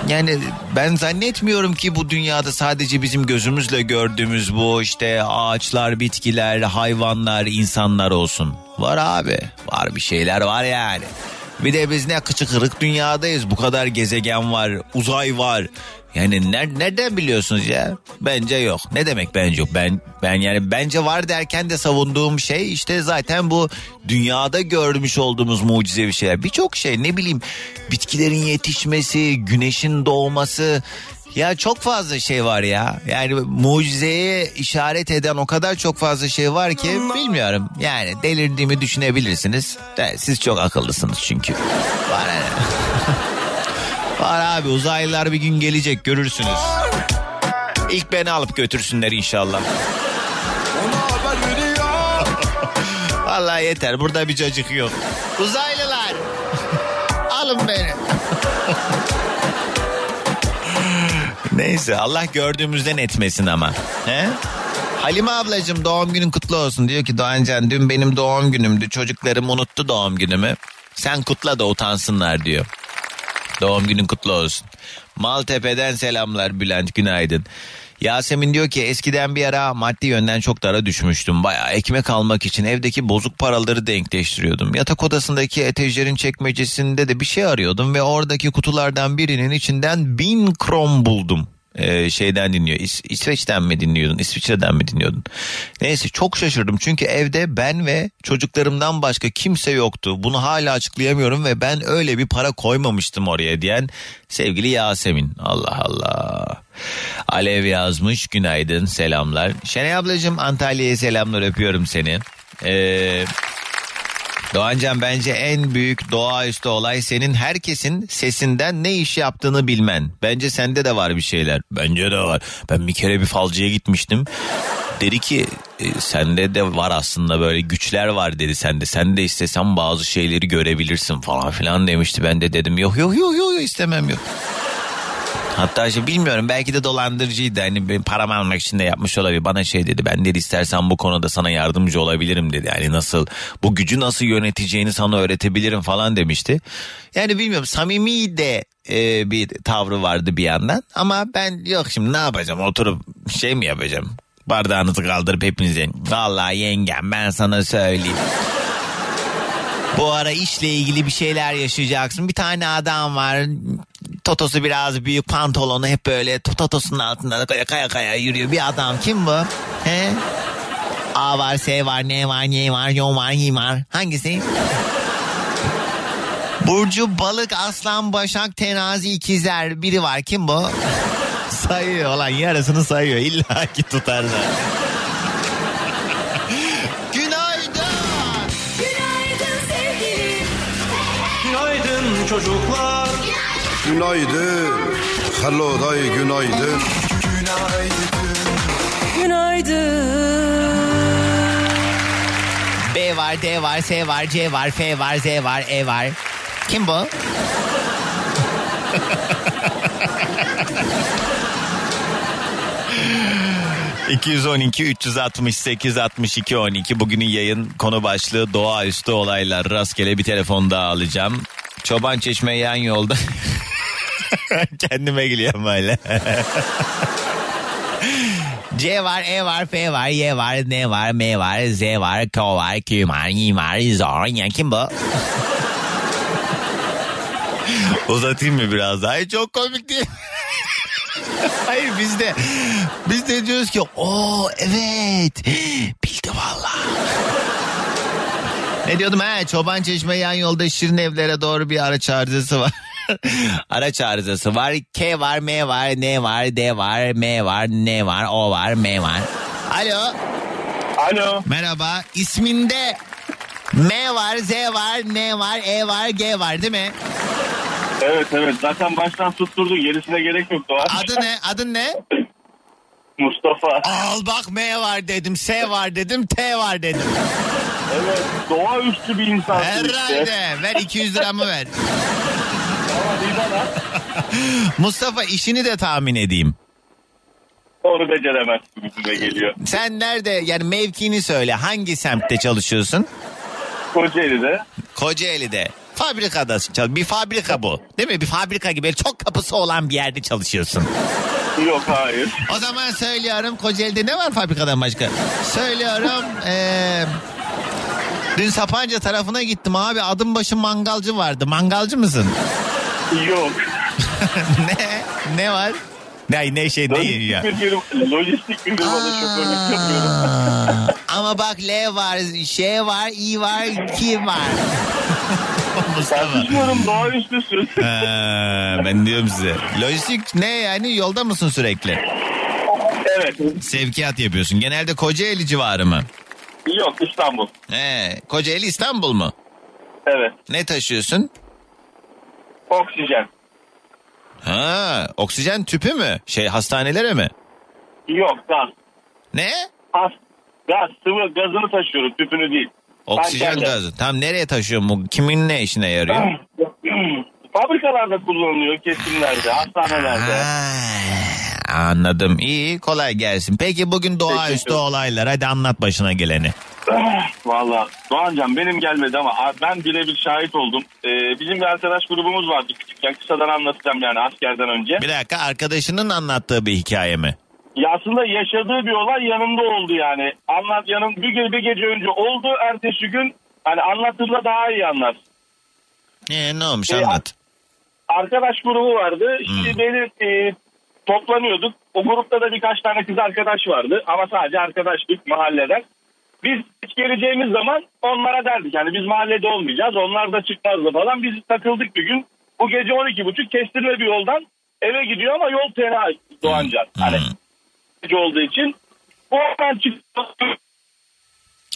yani ben zannetmiyorum ki bu dünyada sadece bizim gözümüzle gördüğümüz bu işte ağaçlar, bitkiler, hayvanlar, insanlar olsun. Var abi. Var bir şeyler var yani. Bir de biz ne kıçı kırık dünyadayız. Bu kadar gezegen var, uzay var. Yani ner- nereden biliyorsunuz ya? Bence yok. Ne demek bence yok? Ben ben yani bence var derken de savunduğum şey işte zaten bu dünyada görmüş olduğumuz mucizevi şeyler. Birçok şey ne bileyim bitkilerin yetişmesi, güneşin doğması ya çok fazla şey var ya. Yani mucizeye işaret eden o kadar çok fazla şey var ki bilmiyorum. Yani delirdiğimi düşünebilirsiniz. Siz çok akıllısınız çünkü. Yani. [laughs] Var abi uzaylılar bir gün gelecek görürsünüz. İlk beni alıp götürsünler inşallah. Vallahi yeter burada bir cacık yok. Uzaylılar alın beni. Neyse Allah gördüğümüzden etmesin ama. He? Halime ablacığım doğum günün kutlu olsun. Diyor ki Doğancan dün benim doğum günümdü. Çocuklarım unuttu doğum günümü. Sen kutla da utansınlar diyor. Doğum günün kutlu olsun. Maltepe'den selamlar Bülent günaydın. Yasemin diyor ki eskiden bir ara maddi yönden çok dara düşmüştüm. Baya ekmek almak için evdeki bozuk paraları denkleştiriyordum. Yatak odasındaki etejlerin çekmecesinde de bir şey arıyordum ve oradaki kutulardan birinin içinden bin krom buldum. Ee, şeyden dinliyor. İs- İsveç'ten mi dinliyordun? İsviçre'den mi dinliyordun? Neyse çok şaşırdım. Çünkü evde ben ve çocuklarımdan başka kimse yoktu. Bunu hala açıklayamıyorum ve ben öyle bir para koymamıştım oraya diyen sevgili Yasemin. Allah Allah. Alev yazmış günaydın selamlar. Şenay ablacığım Antalya'ya selamlar öpüyorum seni. Eee... Doğancan bence en büyük doğaüstü olay senin herkesin sesinden ne iş yaptığını bilmen. Bence sende de var bir şeyler. Bence de var. Ben bir kere bir falcıya gitmiştim. Dedi ki e, sende de var aslında böyle güçler var dedi sende. Sen de istesen bazı şeyleri görebilirsin falan filan demişti. Ben de dedim yok yok yok yok istemem yok. Hatta işte bilmiyorum belki de dolandırıcıydı. Hani param almak için de yapmış olabilir. Bana şey dedi ben dedi istersen bu konuda sana yardımcı olabilirim dedi. Yani nasıl bu gücü nasıl yöneteceğini sana öğretebilirim falan demişti. Yani bilmiyorum samimi de e, bir tavrı vardı bir yandan. Ama ben yok şimdi ne yapacağım oturup şey mi yapacağım? Bardağınızı kaldırıp hepinize. Vallahi yengem ben sana söyleyeyim. Bu ara işle ilgili bir şeyler yaşayacaksın. Bir tane adam var. Totosu biraz büyük pantolonu hep böyle totosunun altında kaya kaya kaya yürüyor. Bir adam kim bu? He? A var, S var, N var, N var, Y var, Y var. Hangisi? Burcu balık, aslan, başak, terazi, ikizler. Biri var. Kim bu? sayıyor olan yarısını sayıyor. İlla ki tutarlar. Çocuklar Günaydın. Hello day günaydın. Günaydın. B var, D var, S var, C var, F var, Z var, E var. Kim bu? ...212 368 62 12 bugünün yayın konu başlığı doğaüstü olaylar rastgele bir telefon daha alacağım. Çoban Çeşme yan yolda [laughs] kendime geliyorum hala. C var, E var, F var, Y var, N var, M var, Z var, K var, Q var, Y var, Z var. Yani kim bu? [laughs] Uzatayım mı biraz daha? Çok komik değil? [laughs] Hayır biz de biz de diyoruz ki o evet bildi valla. Ne diyordum ha çoban çeşme yan yolda şirin evlere doğru bir araç arızası var. [laughs] araç arızası var. K var, M var, N var, D var, M var, N var, O var, M var. Alo. Alo. Merhaba. İsminde M var, Z var, N var, E var, G var değil mi? Evet evet zaten baştan tutturdun gerisine gerek yok Doğan. Adı ne? Adın ne? Mustafa. Al bak M var dedim, S var dedim, T var dedim. Evet doğaüstü bir işte. Herhalde. Ver 200 liramı ver. [laughs] Mustafa işini de tahmin edeyim. Onu beceremezsin gibime geliyor. Sen nerede yani mevkini söyle. Hangi semtte çalışıyorsun? Kocaeli'de. Kocaeli'de. Fabrikada çalış. Bir fabrika bu. Değil mi? Bir fabrika gibi çok kapısı olan bir yerde çalışıyorsun. Yok hayır. O zaman söylüyorum Kocaeli'de ne var fabrikadan başka? Söylüyorum eee, dün Sapanca tarafına gittim abi adım başı mangalcı vardı. Mangalcı mısın? Yok. [laughs] ne? Ne var? Ne, ne şey değil ya. Bir lojistik bir firmada şoförlük yapıyorum. Aa, [laughs] Ama bak L var, şey var, I var, K var. [laughs] Mustafa. Tartışmıyorum doğaüstüsün. Ha, ben diyorum size. Lojistik ne yani yolda mısın sürekli? evet. Sevkiyat yapıyorsun. Genelde Kocaeli civarı mı? Yok İstanbul. He, Kocaeli İstanbul mu? Evet. Ne taşıyorsun? Oksijen. Ha, oksijen tüpü mü? Şey hastanelere mi? Yok gaz. Ne? Has, gaz sıvı gazını taşıyorum tüpünü değil. Oksijen gazı. Tam nereye taşıyorsun bu? Kimin ne işine yarıyor? [clears throat] Fabrikalarda kullanılıyor kesimlerde, hastanelerde. Ha, anladım. İyi kolay gelsin. Peki bugün doğaüstü olaylar. Hadi anlat başına geleni. Valla Doğancan benim gelmedi ama ben birebir şahit oldum. Ee, bizim bir arkadaş grubumuz vardı küçükken. Kısadan anlatacağım yani askerden önce. Bir dakika arkadaşının anlattığı bir hikaye mi? Ya aslında yaşadığı bir olay yanında oldu yani. Anlat yanım bir, ge- bir gece önce oldu. Ertesi gün hani anlattığında daha iyi anlar. Ee, ne olmuş Ee, anlat. Arkadaş grubu vardı. İşte Hmm. beni e, toplanıyorduk. O grupta da birkaç tane kız arkadaş vardı. Ama sadece arkadaşlık mahalleden. Biz geleceğimiz zaman onlara derdik. Yani biz mahallede olmayacağız. Onlar da çıkmazdı falan. Biz takıldık bir gün. Bu gece 12.30 kestirme bir yoldan eve gidiyor ama yol fena Doğancan. Hani Hmm. gece olduğu için. Oradan çıktı.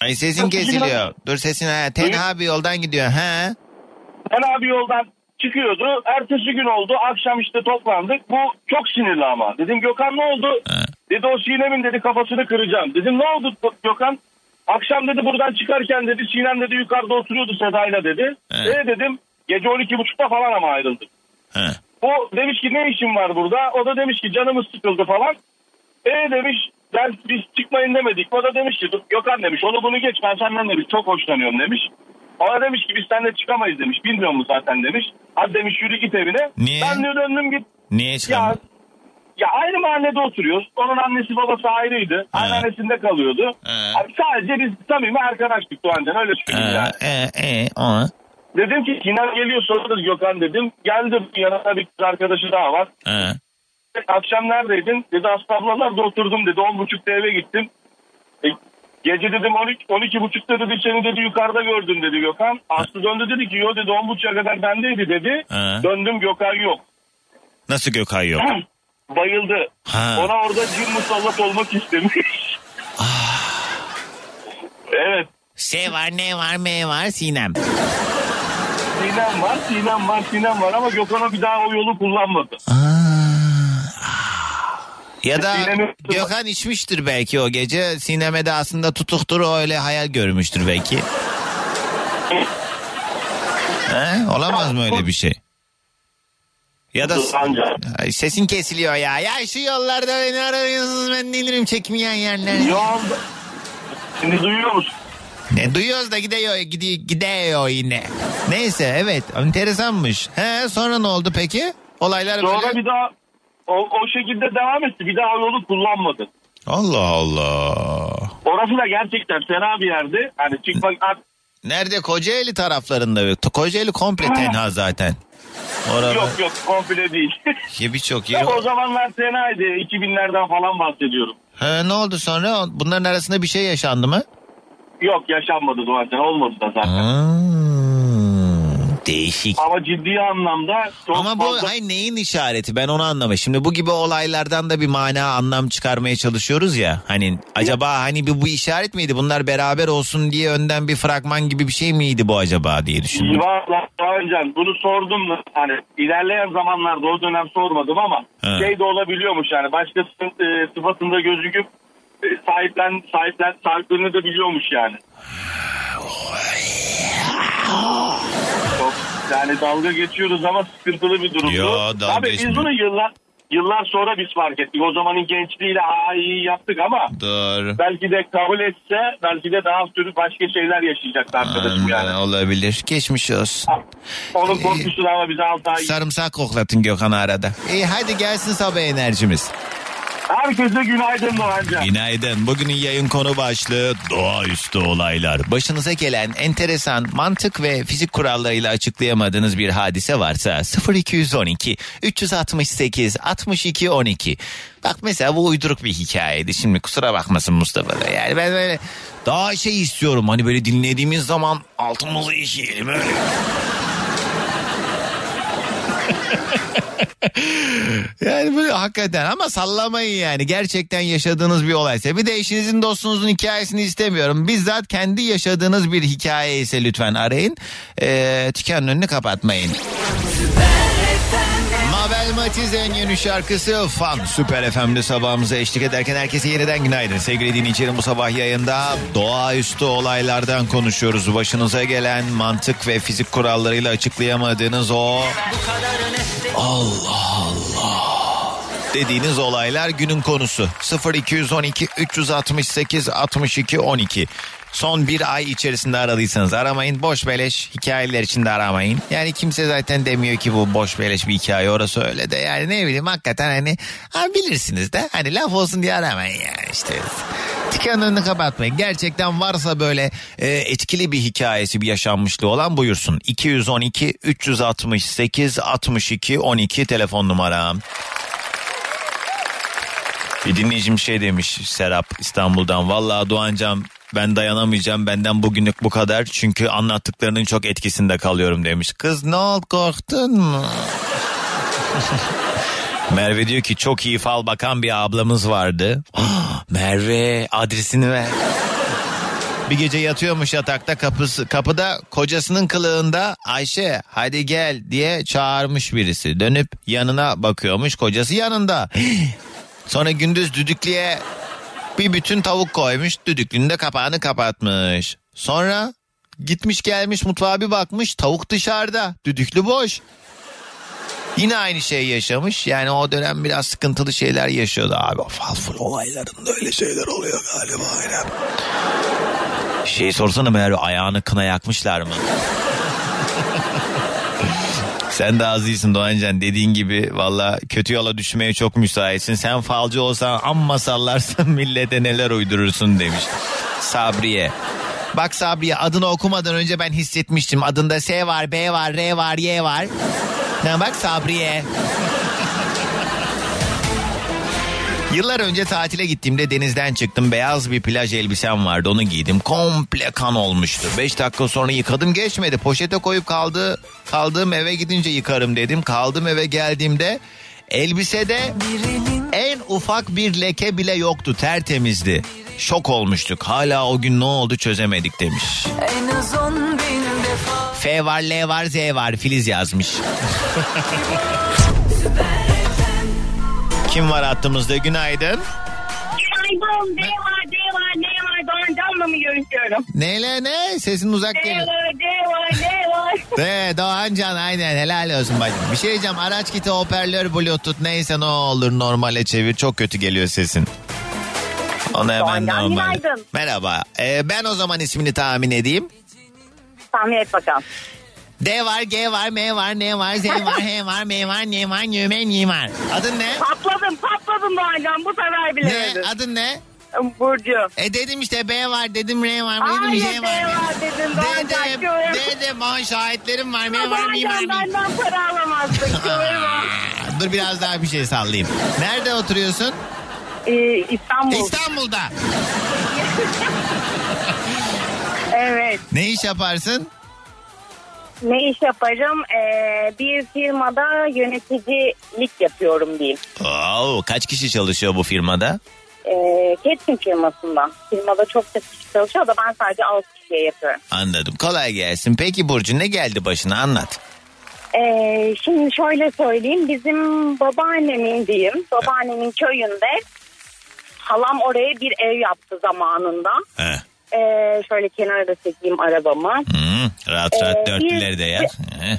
Ay sesin kesiliyor. Dur sesin ha. Tenha bir yoldan gidiyor. Ha? Fena bir yoldan çıkıyordu. Ertesi gün oldu. Akşam işte toplandık. Bu çok sinirli ama. Dedim Gökhan ne oldu? Dedi o Sinem'in dedi kafasını kıracağım. Dedim ne oldu Gökhan? Akşam dedi buradan çıkarken dedi Sinem dedi yukarıda oturuyordu Seda'yla dedi. Evet. E dedim gece 12.30'da falan ama ayrıldık. Ha. O demiş ki ne işin var burada? O da demiş ki canımız sıkıldı falan. E demiş ben biz çıkmayın demedik. O da demiş ki "Dur, Gökhan demiş onu bunu geç ben senden demiş çok hoşlanıyorum demiş. O da demiş ki biz seninle çıkamayız demiş. Bilmiyor musun zaten demiş. Hadi demiş yürü git evine. Niye? Ben de döndüm git. Niye Ya, çıkamadın? ya aynı mahallede oturuyoruz. Onun annesi babası ayrıydı. Anneannesinde kalıyordu. He. Abi sadece biz samimi arkadaştık Doğancan öyle söyleyeyim yani. Ee, e, e, o. Dedim ki Sinan geliyor sorarız Gökhan dedim. Geldi yanına bir kız arkadaşı daha var. Ha. Akşam neredeydin? Dedi Aslı ablalarda oturdum dedi. On buçukta eve gittim. E, gece dedim 12, 12 buçukta dedi seni dedi yukarıda gördüm dedi Gökhan. Aslı döndü dedi ki yo dedi on buçuğa kadar bendeydi dedi. Ha. Döndüm Gökhan yok. Nasıl Gökhan yok? [clears throat] Bayıldı. Ha. Ona orada cin musallat olmak istemiş. evet. S var, N var, M var, Sinem. Sinem var, Sinem var, Sinem var ama Gökhan'a bir daha o yolu kullanmadı. Ya da Gökhan içmiştir belki o gece. Sinem'e de aslında tutuktur o öyle hayal görmüştür belki. [laughs] He? Olamaz mı öyle bir şey? Ya da. Ay, sesin kesiliyor ya. Ya şu yollarda beni arıyorsunuz ben delirim çekmeyen yerler. Anda... Şimdi duyuyor musun? Ne duyuyoruz da gidiyor, gidiyor, gidiyor yine. Neyse evet enteresanmış. He sonra ne oldu peki? Olaylar Sonra böyle. bir daha o, o şekilde devam etti. Bir daha yolu kullanmadı. Allah Allah. Orası da gerçekten fena bir yerdi. Hani çıkmak Nerede? Kocaeli taraflarında. Kocaeli komple tenha zaten. Orada yok yok komple değil. [laughs] Ya birçok yeri. o zamanlar fenaydı. 2000'lerden falan bahsediyorum. Ha, ne oldu sonra? Bunların arasında bir şey yaşandı mı? Yok yaşanmadı zaten olmadı da zaten. Hmm, değişik. Ama ciddi anlamda çok Ama bu fazla... hayır neyin işareti ben onu anlamadım. Şimdi bu gibi olaylardan da bir mana anlam çıkarmaya çalışıyoruz ya. Hani acaba hani bu, bu işaret miydi? Bunlar beraber olsun diye önden bir fragman gibi bir şey miydi bu acaba diye düşündüm. Valla Doğancan bunu sordum da hani ilerleyen zamanlarda o dönem sormadım ama Ha. şey de olabiliyormuş yani başkasının e, sıfatında gözüküp e, sahiplen, sahiplen, sahiplerini de biliyormuş yani. Yani dalga geçiyoruz ama sıkıntılı bir durumdu. Yo, dalga Tabii biz bunu yıllar yıllar sonra biz fark ettik. O zamanın gençliğiyle aa iyi yaptık ama Doğru. belki de kabul etse belki de daha türlü başka şeyler yaşayacaktı arkadaşım yani. Olabilir. Geçmiş olsun. Onun korkusunu ama bize 6 ay Sarımsak koklatın Gökhan'ı arada. İyi hadi gelsin sabah enerjimiz. Herkese günaydın Doğancan. Günaydın. Bugünün yayın konu başlığı doğaüstü olaylar. Başınıza gelen enteresan mantık ve fizik kurallarıyla açıklayamadığınız bir hadise varsa 0212 368 62 12. Bak mesela bu uyduruk bir hikayeydi. Şimdi kusura bakmasın Mustafa da. Yani ben böyle daha şey istiyorum. Hani böyle dinlediğimiz zaman altımızı işeyelim. [laughs] Yani böyle hakikaten ama sallamayın yani. Gerçekten yaşadığınız bir olaysa. Bir de eşinizin dostunuzun hikayesini istemiyorum. Bizzat kendi yaşadığınız bir hikaye ise lütfen arayın. Ee, tükenin önünü kapatmayın. Mabel Matiz'in yeni şarkısı Fan Süper FM'de sabahımıza eşlik ederken herkese yeniden günaydın. Sevgili dinleyicilerim bu sabah yayında doğaüstü olaylardan konuşuyoruz. Başınıza gelen mantık ve fizik kurallarıyla açıklayamadığınız o Allah Allah dediğiniz olaylar günün konusu. 0212 368 62 12. Son bir ay içerisinde aradıysanız aramayın. Boş beleş hikayeler için de aramayın. Yani kimse zaten demiyor ki bu boş beleş bir hikaye orası öyle de. Yani ne bileyim hakikaten hani ha, bilirsiniz de hani laf olsun diye aramayın yani işte. Dükkanın önünü kapatmayın. Gerçekten varsa böyle e, etkili bir hikayesi bir yaşanmışlığı olan buyursun. 212 368 62 12 telefon numaram. Bir dinleyicim şey demiş Serap İstanbul'dan. Vallahi Doğancam ben dayanamayacağım benden bugünlük bu kadar. Çünkü anlattıklarının çok etkisinde kalıyorum demiş. Kız ne oldu korktun mu? [laughs] Merve diyor ki çok iyi fal bakan bir ablamız vardı. Merve adresini ver. Bir gece yatıyormuş yatakta kapısı, kapıda kocasının kılığında Ayşe hadi gel diye çağırmış birisi. Dönüp yanına bakıyormuş kocası yanında. [gasps] Sonra gündüz düdüklüye bir bütün tavuk koymuş düdüklünün de kapağını kapatmış. Sonra gitmiş gelmiş mutfağa bir bakmış tavuk dışarıda düdüklü boş. Yine aynı şeyi yaşamış. Yani o dönem biraz sıkıntılı şeyler yaşıyordu abi. O falful olaylarında öyle şeyler oluyor galiba. Aynen. Şey sorsana Merve ayağını kına yakmışlar mı? Sen de az iyisin Doğancan dediğin gibi valla kötü yola düşmeye çok müsaitsin. Sen falcı olsan amma sallarsın [laughs] millete neler uydurursun demiş. Sabriye. Bak Sabriye adını okumadan önce ben hissetmiştim. Adında S var, B var, R var, Y var. Ne bak Sabriye. Yıllar önce tatile gittiğimde denizden çıktım. Beyaz bir plaj elbisem vardı. Onu giydim. Komple kan olmuştu. 5 dakika sonra yıkadım geçmedi. Poşete koyup kaldı. Kaldığım eve gidince yıkarım dedim. Kaldım eve geldiğimde elbisede en ufak bir leke bile yoktu. Tertemizdi. Şok olmuştuk. Hala o gün ne oldu çözemedik demiş. En az on bin F var, L var, Z var. Filiz yazmış. [laughs] Kim var hattımızda? Günaydın. Günaydın. D var, D var, ne var? Doğancan'la mı görüşüyorum? Neyle ne? Sesin uzak D geliyor. var, D var, ne var? De [laughs] Doğan Can aynen helal olsun bacım. Bir şey diyeceğim araç kiti hoparlör bluetooth neyse ne olur normale çevir çok kötü geliyor sesin. Onu hemen Doğan Can, normal. günaydın. Merhaba Ee, ben o zaman ismini tahmin edeyim. Tahmin et bakalım. D var G var M var N var Z var H var M var N var N var N var. Adın ne? Patladım, patladım. Doğancan bu sefer Ne? bilemedim. Adın ne? Burcu. E dedim işte B var dedim R var dedim Hayır J D var dedin Doğancan. Dedim, Kıvırma. dedim bana şahitlerim var. M var, M Doğancan var, M var. benden para alamazsın. [laughs] Kıvırma. Dur biraz daha bir şey sallayayım. Nerede oturuyorsun? Ee, İstanbul. İstanbul'da. [laughs] Evet. Ne iş yaparsın? Ne iş yaparım? Ee, bir firmada yöneticilik yapıyorum diyeyim. Oo, kaç kişi çalışıyor bu firmada? Ee, catering firmasında. Firmada çok da kişi çalışıyor da ben sadece 6 kişiye yapıyorum. Anladım. Kolay gelsin. Peki Burcu ne geldi başına anlat. Ee, şimdi şöyle söyleyeyim. Bizim babaannemin diyeyim. Babaannemin köyünde halam oraya bir ev yaptı zamanında. He. Ee, şöyle kenara da çekeyim arabamı. Hmm, rahat rahat Ee, dörtlüleri de. He.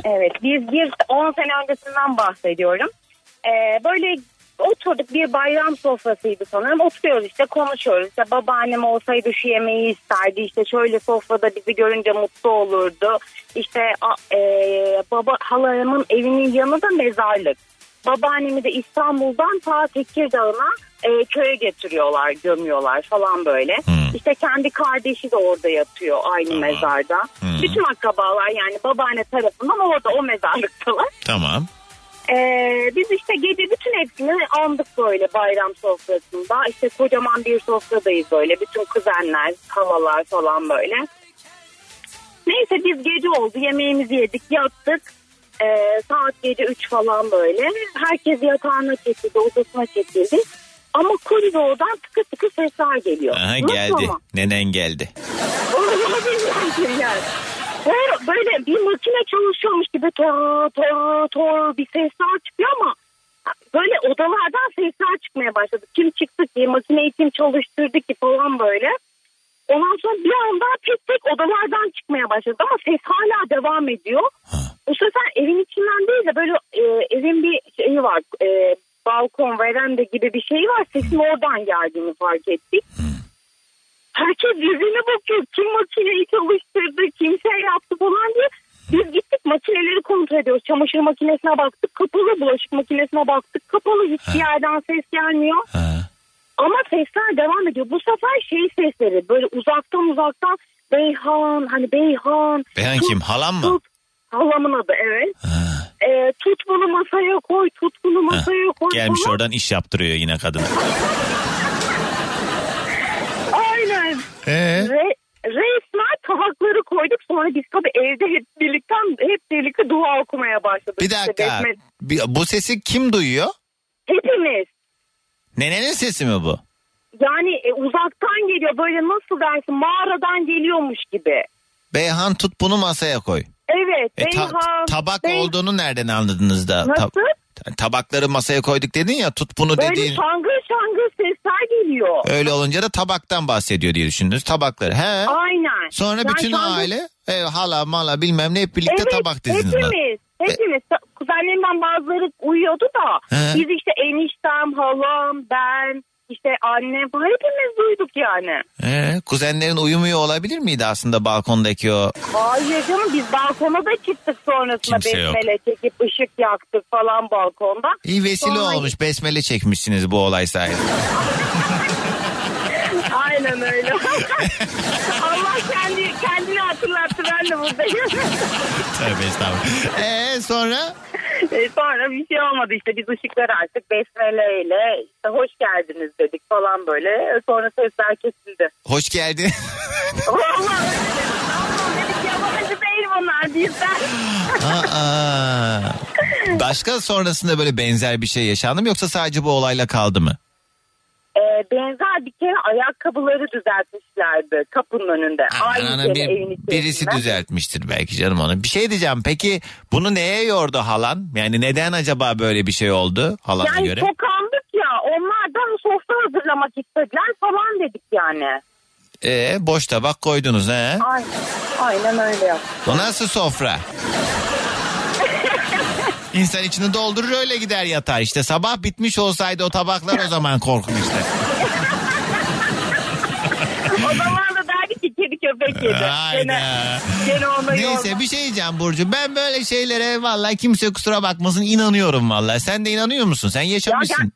Evet biz bir 10 sene öncesinden bahsediyorum. Ee, böyle oturduk bir bayram sofrasıydı sanırım. Oturuyoruz işte konuşuyoruz. İşte babaannem olsaydı şu yemeği isterdi. İşte şöyle sofrada bizi görünce mutlu olurdu. İşte a- e, baba halamın evinin yanı da mezarlık. Babaannemi de İstanbul'dan ta Tekirdağ'a e, köye getiriyorlar, gömüyorlar falan böyle. İşte kendi kardeşi de orada yatıyor aynı mezarda. Bütün akrabalar yani babaanne tarafından orada o mezarlıktalar. Tamam. Ee, biz işte gece bütün hepsini andık böyle bayram sofrasında. İşte kocaman bir sofradayız böyle. Bütün kuzenler, halalar falan böyle. Neyse biz gece oldu yemeğimizi yedik yattık. Ee, saat gece 3 falan böyle. Herkes yatağına çekildi, odasına çekildi. Ama koridordan tıkı tıkı sesler geliyor. Aha, Nasıl geldi. ama? Nenen geldi. Yani. [laughs] Böyle, böyle bir makine çalışıyormuş gibi tor tor tor bir sesler çıkıyor ama böyle odalardan sesler çıkmaya başladı. Kim çıktı ki makineyi kim çalıştırdı ki falan böyle. Ondan sonra bir anda tek tek odalardan çıkmaya başladı ama ses hala devam ediyor. Bu sefer evin içinden değil de böyle e, evin bir şeyi var. E, balkon veranda gibi bir şey var. Sesin oradan geldiğini fark ettik. Herkes yüzüne bakıyor. Kim makineyi çalıştırdı, kim şey yaptı falan diye. Biz gittik makineleri kontrol ediyoruz. Çamaşır makinesine baktık kapalı, bulaşık makinesine baktık kapalı. Hiçbir yerden ses gelmiyor. Ama sesler devam ediyor. Bu sefer şey sesleri böyle uzaktan uzaktan Beyhan hani Beyhan. Beyhan tut, kim? Halam mı? Tut. Halamın adı evet. Ee, tut bunu masaya koy, tut bunu masaya koy. Gelmiş falan. oradan iş yaptırıyor yine kadın. [laughs] Aynen. Ee? Re, resmen tabakları koyduk. Sonra biz tabii evde hep birlikte hep birlikte dua okumaya başladık. Bir İşte dakika. Bir- bu sesi kim duyuyor? Hepimiz. Nenenin sesi mi bu? Yani e, uzaktan geliyor böyle nasıl dersin mağaradan geliyormuş gibi. Beyhan tut bunu masaya koy. Evet. E, ta- Beyhan, tabak Bey- olduğunu nereden anladınız da? Nasıl? Ta- tabakları masaya koyduk dedin ya tut bunu Böyle dediğin. şangır şangır sesler geliyor. Öyle olunca da tabaktan bahsediyor diye düşündünüz. Tabakları. He. Aynen. Sonra Yani bütün şangır- aile e, hala mala bilmem ne hep birlikte evet, tabak diziniz. var. hepimiz. Hepimiz. Kuzenlerimden bazıları uyuyordu da. He. Biz işte eniştem, halam, ben, işte annem falan hepimiz duyduk yani. Ee, kuzenlerin uyumuyor olabilir miydi aslında balkondaki o? Hayır canım biz balkona da çıktık sonrasında Kimse yok. besmele çekip ışık yaktık falan balkonda. İyi vesile Sonra- olmuş besmele çekmişsiniz bu olay sayesinde. [laughs] Aynen öyle. [laughs] Allah kendi kendini hatırlattı ben de buradayım. [laughs] Tövbe estağfurullah. Ee, sonra? E, sonra bir şey olmadı işte biz ışıkları açtık besmeleyle işte hoş geldiniz dedik falan böyle. E, Sonra sesler kesildi. Hoş geldin. [laughs] Vallahi öyle dedik. Tamam dedik yabancı değil bunlar bizden. Aa, başka sonrasında böyle benzer bir şey yaşandı mı yoksa sadece bu olayla kaldı mı? E, benzer bir kere ayakkabıları düzeltmişlerdi kapının önünde. Aynı Ana, bir- evin içerisinde. birisi düzeltmiştir belki canım onu. Bir şey diyeceğim peki bunu neye yordu halan? Yani neden acaba böyle bir şey oldu halana Yani göre? sokandık ya onlardan sofra hazırlamak istediler falan dedik yani. Ee, boş tabak koydunuz he? Aynen, aynen öyle yaptık. O nasıl sofra? İnsan içini doldurur öyle gider yatar işte. Sabah bitmiş olsaydı o tabaklar o zaman korkun işte. O zaman da derdik ki kedi köpek yedi. Gene, Hayda. gene ona Neyse yorma. bir şey diyeceğim Burcu. Ben böyle şeylere vallahi kimse kusura bakmasın inanıyorum vallahi. Sen de inanıyor musun? Sen yaşamışsın.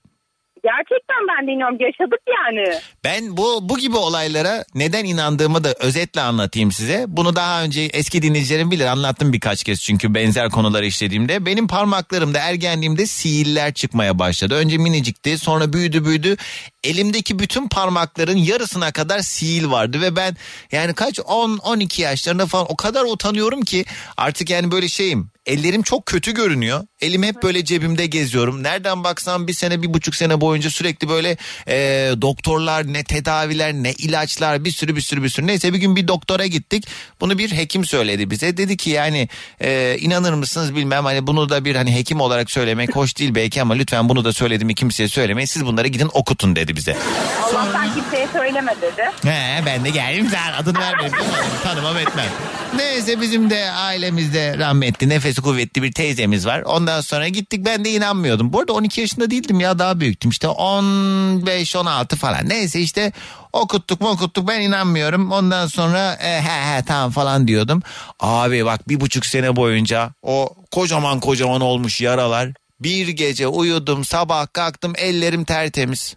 Gerçekten ben de inanıyorum. Yaşadık yani. Ben bu bu gibi olaylara neden inandığımı da özetle anlatayım size. Bunu daha önce eski dinleyicilerim bilir anlattım birkaç kez çünkü benzer konuları işlediğimde. Benim parmaklarımda ergenliğimde sihirler çıkmaya başladı. Önce minicikti sonra büyüdü büyüdü. Elimdeki bütün parmakların yarısına kadar sihir vardı ve ben yani kaç 10-12 yaşlarında falan o kadar utanıyorum ki artık yani böyle şeyim. Ellerim çok kötü görünüyor. Elim hep böyle cebimde geziyorum. Nereden baksam bir sene bir buçuk sene boyunca sürekli böyle e, doktorlar ne tedaviler ne ilaçlar bir sürü bir sürü bir sürü. Neyse bir gün bir doktora gittik. Bunu bir hekim söyledi bize. Dedi ki yani e, inanır mısınız bilmem hani bunu da bir hani hekim olarak söylemek hoş değil belki ama lütfen bunu da söyledim kimseye söylemeyin. Siz bunları gidin okutun dedi bize. Allah'tan kimseye söyleme dedi. He ben de geldim sen adını vermem. Tanımam etmem. Neyse bizim de ailemizde rahmetli nefesi kuvvetli bir teyzemiz var. Ondan sonra gittik ben de inanmıyordum. Bu arada 12 yaşında değildim ya daha büyüktüm. İşte 15-16 falan. Neyse işte okuttuk mu okuttuk ben inanmıyorum. Ondan sonra e, he he tamam falan diyordum. Abi bak bir buçuk sene boyunca o kocaman kocaman olmuş yaralar. Bir gece uyudum sabah kalktım ellerim tertemiz.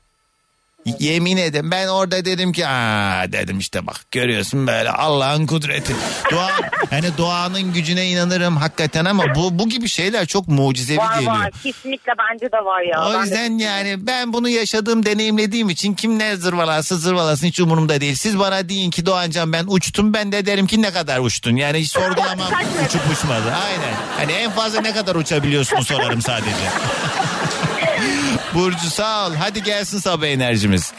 Yemin ederim ben orada dedim ki aa dedim işte bak görüyorsun böyle Allah'ın kudreti. Dua [laughs] hani doğanın gücüne inanırım hakikaten ama bu bu gibi şeyler çok mucizevi Var geliyor. var. Kesinlikle bence de var ya. Ben O de- yüzden yani ben bunu yaşadığım deneyimlediğim için kim ne zırvalarsa zırvalasın hiç umurumda değil. Siz bana deyin ki Doğancan ben uçtum ben de derim ki ne kadar uçtun. Yani hiç sorgulamam uçup uçmadı. Aynen. Hani en fazla ne kadar uçabiliyorsun sorarım sadece. [laughs] Burcu sağ ol. Hadi gelsin sabah enerjimiz.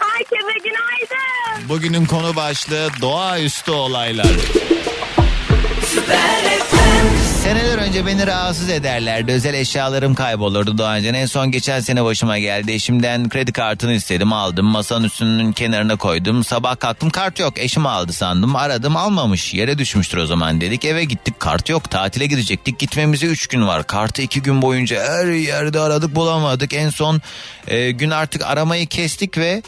Herkese günaydın. Bugünün konu başlığı doğaüstü olaylar. Seneler önce beni rahatsız ederlerdi. Özel eşyalarım kaybolurdu Doğancan. En son geçen sene başıma geldi. Eşimden kredi kartını istedim aldım. Masanın üstünün kenarına koydum. Sabah kalktım kart yok. Eşim aldı sandım. Aradım almamış. Yere düşmüştür o zaman dedik. Eve gittik kart yok. Tatile gidecektik. Gitmemize 3 gün var. Kartı 2 gün boyunca her yerde aradık bulamadık. En son e, gün artık aramayı kestik ve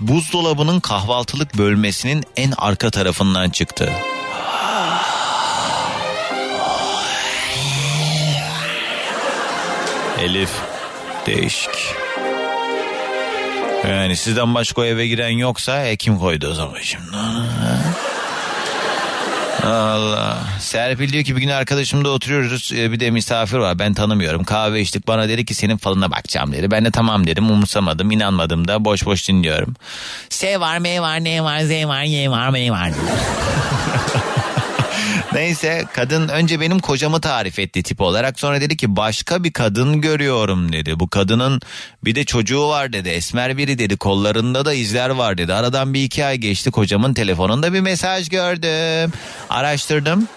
buzdolabının kahvaltılık bölmesinin en arka tarafından çıktı. Elif değişik. Yani sizden başka o eve giren yoksa e, kim koydu o zaman şimdi? Allah. Serpil diyor ki bir gün arkadaşımda oturuyoruz e, bir de misafir var ben tanımıyorum kahve içtik bana dedi ki senin falına bakacağım dedi. Ben de tamam dedim umursamadım inanmadım da boş boş dinliyorum. S var M var N var Z var Y var M var. Neyse kadın önce benim kocamı tarif etti tip olarak sonra dedi ki başka bir kadın görüyorum dedi. Bu kadının bir de çocuğu var dedi esmer biri dedi kollarında da izler var dedi. Aradan bir iki ay geçti kocamın telefonunda bir mesaj gördüm. Araştırdım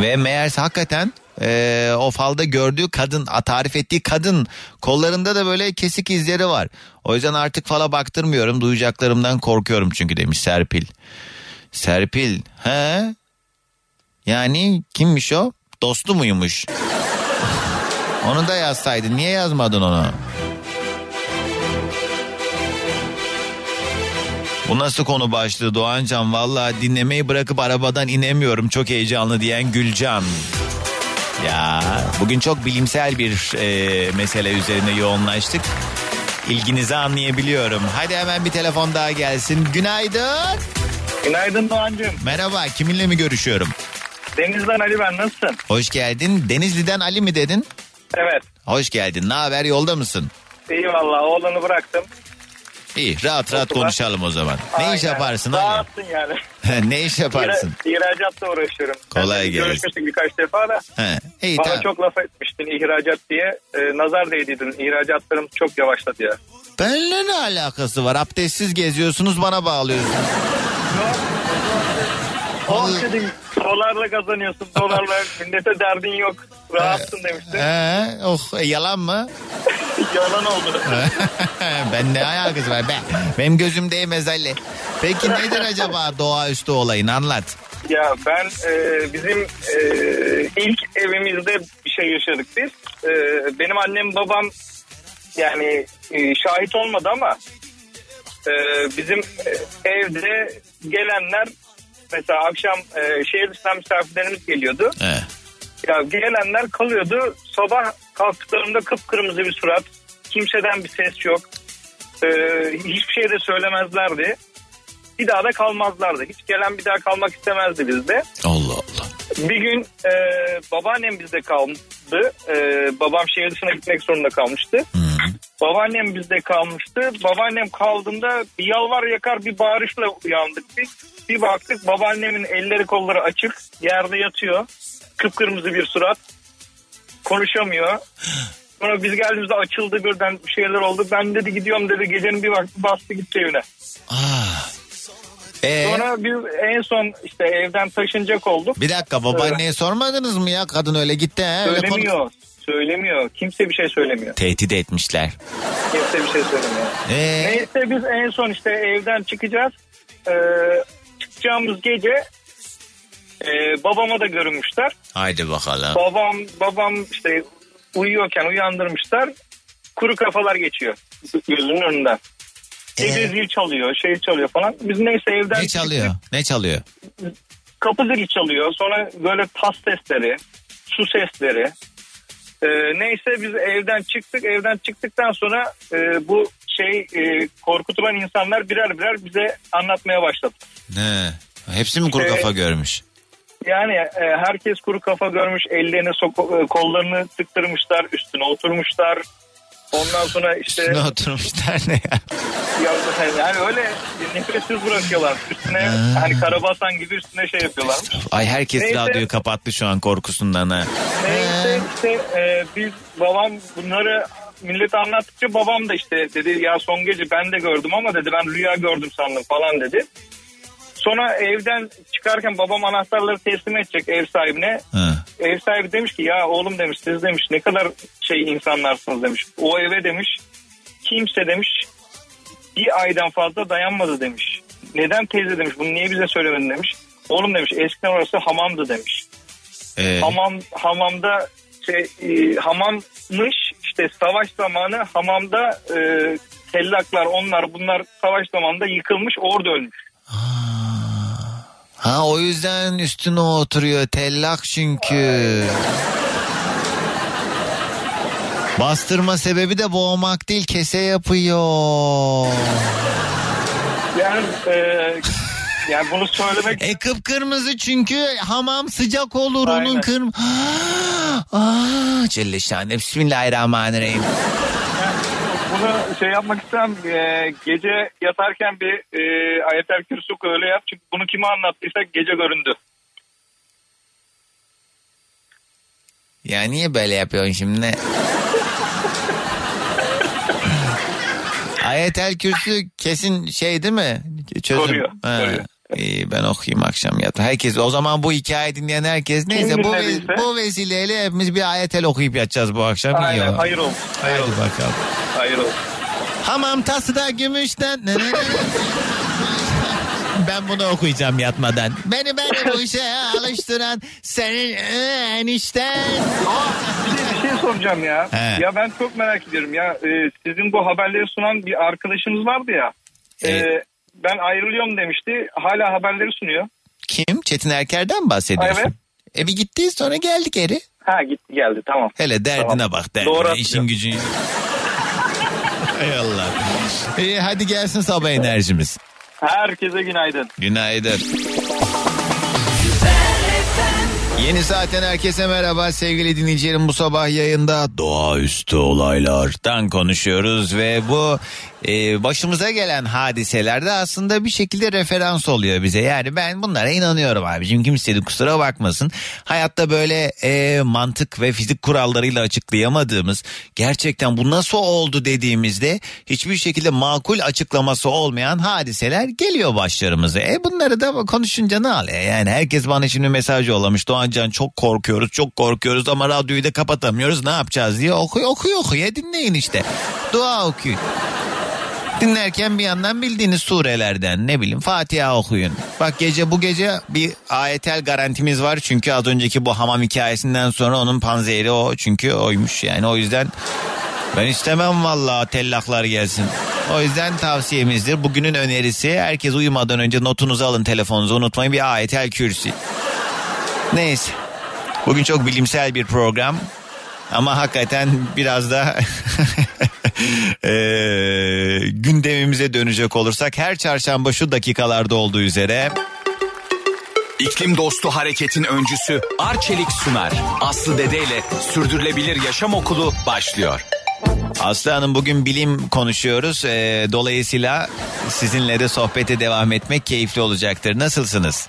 ve meğerse hakikaten e, o falda gördüğü kadın tarif ettiği kadın kollarında da böyle kesik izleri var. O yüzden artık fala baktırmıyorum duyacaklarımdan korkuyorum çünkü demiş Serpil. Serpil he yani kimmiş o? Dostu muymuş? onu da yazsaydın. Niye yazmadın onu? Bu nasıl konu başlığı Doğancan? Valla dinlemeyi bırakıp arabadan inemiyorum. Çok heyecanlı diyen Gülcan. Ya bugün çok bilimsel bir e, mesele üzerine yoğunlaştık. İlginizi anlayabiliyorum. Hadi hemen bir telefon daha gelsin. Günaydın. Günaydın Doğancığım. Merhaba kiminle mi görüşüyorum? Denizden Ali ben nasılsın? Hoş geldin. Denizli'den Ali mi dedin? Evet. Hoş geldin. Ne haber? Yolda mısın? İyi valla oğlanı bıraktım. İyi, rahat rahat Okula. konuşalım o zaman. Ne iş Aynen. yaparsın Ali? Dağıttın yani. [laughs] ne iş yaparsın? İhra- İhracatla uğraşıyorum. Kolay de gelsin. Görüşmüştük birkaç defa da. He. İyi Bana tamam. çok laf etmiştin ihracat diye. Ee, nazar değdiydin. İhracatlarım çok yavaşladı ya. Benimle ne alakası var? Abdestsiz geziyorsunuz bana bağlıyorsunuz. O dedim dolarla kazanıyorsun dolarla millete derdin yok. Rahatsın demiştin. He, oh e, yalan mı? [laughs] Yalan oldu. [laughs] ben ne alakası var be? Benim gözüm değmez Ali. Peki nedir acaba doğaüstü olayın anlat. Ya ben e, bizim e, ilk evimizde bir şey yaşadık biz. E, benim annem babam yani e, şahit olmadı ama e, bizim e, evde gelenler mesela akşam e, şehir dışından misafirlerimiz geliyordu. He. Ya gelenler kalıyordu. Sabah kalktıklarında kıpkırmızı bir surat. Kimseden bir ses yok. Ee, hiçbir şey de söylemezlerdi. Bir daha da kalmazlardı. Hiç gelen bir daha kalmak istemezdi bizde. Allah Allah. Bir gün e, babaannem bizde kaldı. E, babam şehir dışına gitmek zorunda kalmıştı. Babaannem bizde kalmıştı. Babaannem kaldığında bir yalvar yakar bir bağırışla uyandık biz. Bir baktık babaannemin elleri kolları açık. Yerde yatıyor. Kıpkırmızı bir surat. Konuşamıyor. Sonra biz geldiğimizde açıldı birden bir şeyler oldu. Ben dedi gidiyorum dedi gecenin bir vakti bastı gitti evine. Ee, Sonra biz en son işte evden taşınacak olduk. bir dakika babaanneye sormadınız mı ya? Kadın öyle gitti he. Öyle konu- Söylemiyor. Söylemiyor. Kimse bir şey söylemiyor. Tehdit etmişler. Kimse bir şey söylemiyor. Ee, Neyse biz en son işte evden çıkacağız. Ee, çıkacağımız gece e, babama da görünmüşler. haydi bakalım. Babam babam işte uyuyorken uyandırmışlar. Kuru kafalar geçiyor gözünün önünden. Gece Ee? zil çalıyor, şey çalıyor falan. Biz neyse evden Ne çalıyor? Ne çalıyor? kapı zili çalıyor. Sonra böyle tas sesleri, su sesleri. Ee, neyse biz evden çıktık. Evden çıktıktan sonra e, bu şey e, korkutulan insanlar birer birer bize anlatmaya başladı. Ne? Hepsi mi kuru Ee, kafa görmüş? Yani e, herkes kuru kafa görmüş, ellerini sok- e, kollarını tıktırmışlar, üstüne oturmuşlar. Ondan sonra işte Üstüne oturmuşlar ne ya? ya- yani öyle nefessiz bırakıyorlar. Üstüne hani karabasan gibi üstüne şey yapıyorlar. Ay herkes Neyse. radyoyu kapattı şu an korkusundan ha. Neyse işte e, biz babam bunları millete anlattıkça babam da işte dedi ya son gece ben de gördüm ama dedi ben rüya gördüm sandım falan dedi. Sonra evden çıkarken babam anahtarları teslim edecek ev sahibine. Ha. Ev sahibi demiş ki ya oğlum demiş siz demiş ne kadar şey insanlarsınız demiş. O eve demiş kimse demiş bir aydan fazla dayanmadı demiş. Neden teyze demiş bunu niye bize söylemedin demiş. Oğlum demiş eskiden orası hamamdı demiş. Ee, Hamam hamamda şey e, hamammış işte savaş zamanı hamamda e, tellaklar onlar bunlar savaş zamanında yıkılmış orada ölmüş. Ha o yüzden üstüne oturuyor tellak çünkü. Bastırma sebebi de boğmak değil kese yapıyor. Yani e, yani bunu söylemek E kıpkırmızı çünkü hamam sıcak olur onun Aynen. kırm. Aa, [gasps] Celle şahane. Bismillahirrahmanirrahim. bunu şey yapmak istem e, gece yatarken bir e, ayetel kürsü öyle yap çünkü bunu kime anlattıysak gece göründü. Ya niye böyle yapıyorsun şimdi? [laughs] Ayetel kürsü kesin şey değil mi? Çözüm. Koruyor, Ha, koruyor. İyi, ben okuyayım akşam yat. Herkes o zaman bu hikaye dinleyen herkes neyse bu, ve- dinlediyse? bu vesileyle hepimiz bir ayetel okuyup yatacağız bu akşam. İyi Aynen hayır olsun. Hayır Hadi olsun. bakalım. Hayır olsun. Hamam tası da gümüşten. Ne, ne, ne, ne. ben bunu okuyacağım yatmadan. Beni beni bu işe alıştıran senin enişten. Bir de bir şey soracağım ya. He. Ya ben çok merak ediyorum ya. e, sizin bu haberleri sunan bir arkadaşınız vardı ya. E, Evet. Ben ayrılıyorum demişti. Hala haberleri sunuyor. Kim? Çetin Erker'den bahsediyorsun? Evet. E bir gitti sonra geldik geri. Ha gitti geldi tamam. Hele derdine Tamam. bak derdine. Doğru işin gücün. Hay [laughs] Allah. İyi hadi gelsin sabah enerjimiz. Herkese günaydın. Günaydın. Yeni saatten herkese merhaba sevgili dinleyicilerim bu sabah yayında doğaüstü olaylardan konuşuyoruz ve bu e, başımıza gelen hadiselerde aslında bir şekilde referans oluyor bize yani ben bunlara inanıyorum abicim kimse de kusura bakmasın hayatta böyle e, mantık ve fizik kurallarıyla açıklayamadığımız gerçekten bu nasıl oldu dediğimizde hiçbir şekilde makul açıklaması olmayan hadiseler geliyor başlarımıza. E bunları da konuşunca ne oluyor? Yani herkes bana şimdi mesaj yollamış. Doğancan çok korkuyoruz çok korkuyoruz ama radyoyu da kapatamıyoruz ne yapacağız diye okuyor okuyor okuyor dinleyin işte. Dua okuyun. Dinlerken bir yandan bildiğiniz surelerden ne bileyim Fatiha okuyun. Bak gece bu gece bir ayetel garantimiz var. Çünkü az önceki bu hamam hikayesinden sonra onun panzehri o. Çünkü oymuş yani o yüzden ben istemem vallahi tellaklar gelsin. O yüzden tavsiyemizdir. Bugünün önerisi herkes uyumadan önce notunuzu alın telefonunuzu unutmayın bir ayetel kürsi. Neyse. Bugün çok bilimsel bir program. Ama hakikaten biraz da [laughs] eee, gündemimize dönecek olursak her çarşamba şu dakikalarda olduğu üzere İklim dostu hareketin öncüsü Arçelik sunar. Aslı Dede ile Sürdürülebilir Yaşam Okulu başlıyor. Aslı Hanım bugün bilim konuşuyoruz. Eee, dolayısıyla sizinle de sohbete devam etmek keyifli olacaktır. Nasılsınız?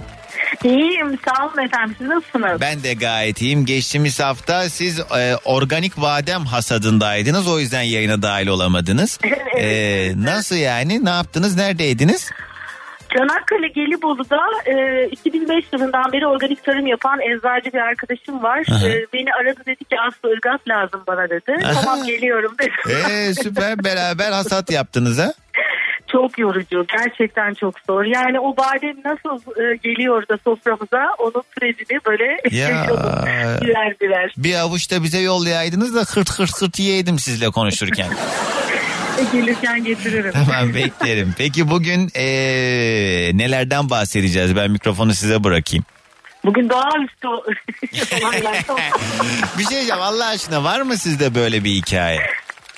İyiyim sağ olun efendim siz nasılsınız? Ben de gayet iyiyim. Geçtiğimiz hafta siz e, organik badem hasadındaydınız. O yüzden yayına dahil olamadınız. [laughs] E, nasıl yani? Ne yaptınız? Neredeydiniz? Çanakkale Gelibolu'da e, 2005 yılından beri organik tarım yapan eczacı bir arkadaşım var. Aha. E, beni aradı dedi ki Aslı ırgat lazım bana dedi. Aha. Tamam geliyorum dedi. E, süper beraber hasat yaptınız ha? Çok yorucu gerçekten çok zor. Yani o badem nasıl e, geliyor da soframıza onun sürecini böyle Ya. [laughs] birer birer. Bir avuç da bize yollayaydınız da hırt hırt hırt yiyeydim sizle konuşurken. [laughs] E, gelirken getiririm. Hemen [laughs] beklerim. Peki bugün e, nelerden bahsedeceğiz? Ben mikrofonu size bırakayım. Bugün doğaüstü. Bir şey diyeceğim Allah aşkına var mı sizde böyle bir hikaye?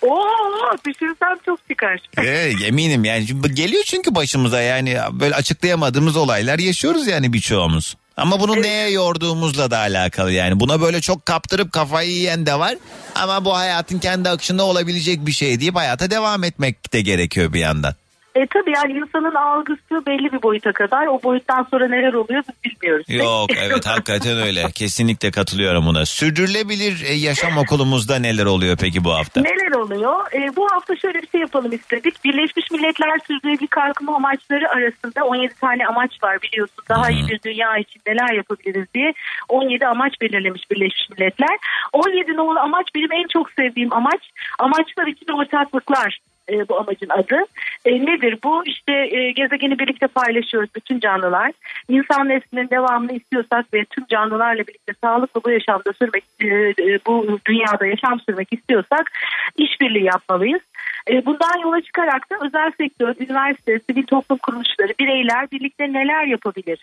Oo, düşünsem çok çıkar. Evet, eminim yani geliyor çünkü başımıza yani böyle açıklayamadığımız olaylar yaşıyoruz yani birçoğumuz. Ama bunu neye yorduğumuzla da alakalı yani. Buna böyle çok kaptırıp kafayı yiyen de var. Ama bu hayatın kendi akışında olabilecek bir şey deyip hayata devam etmek de gerekiyor bir yandan. E tabii yani insanın algısı belli bir boyuta kadar o boyuttan sonra neler oluyor biz bilmiyoruz. Yok evet hakikaten öyle. [laughs] Kesinlikle katılıyorum buna. Sürdürülebilir e, yaşam okulumuzda neler oluyor peki bu hafta? Neler oluyor? E, bu hafta şöyle bir şey yapalım istedik. Birleşmiş Milletler Sürdürülebilir Kalkınma Amaçları arasında 17 tane amaç var biliyorsun. Daha iyi bir dünya için neler yapabiliriz diye 17 amaç belirlemiş Birleşmiş Milletler. 17 nolu amaç benim en çok sevdiğim amaç. Amaçlar için ortaklıklar. E, bu amacın adı. E, nedir bu? İşte e, gezegeni birlikte paylaşıyoruz bütün canlılar. İnsan neslinin devamını istiyorsak ve tüm canlılarla birlikte sağlıklı bu yaşamda sürmek, e, e, bu dünyada yaşam sürmek istiyorsak işbirliği yapmalıyız. E, bundan yola çıkarak da özel sektör, üniversite, sivil toplum kuruluşları, bireyler birlikte neler yapabilir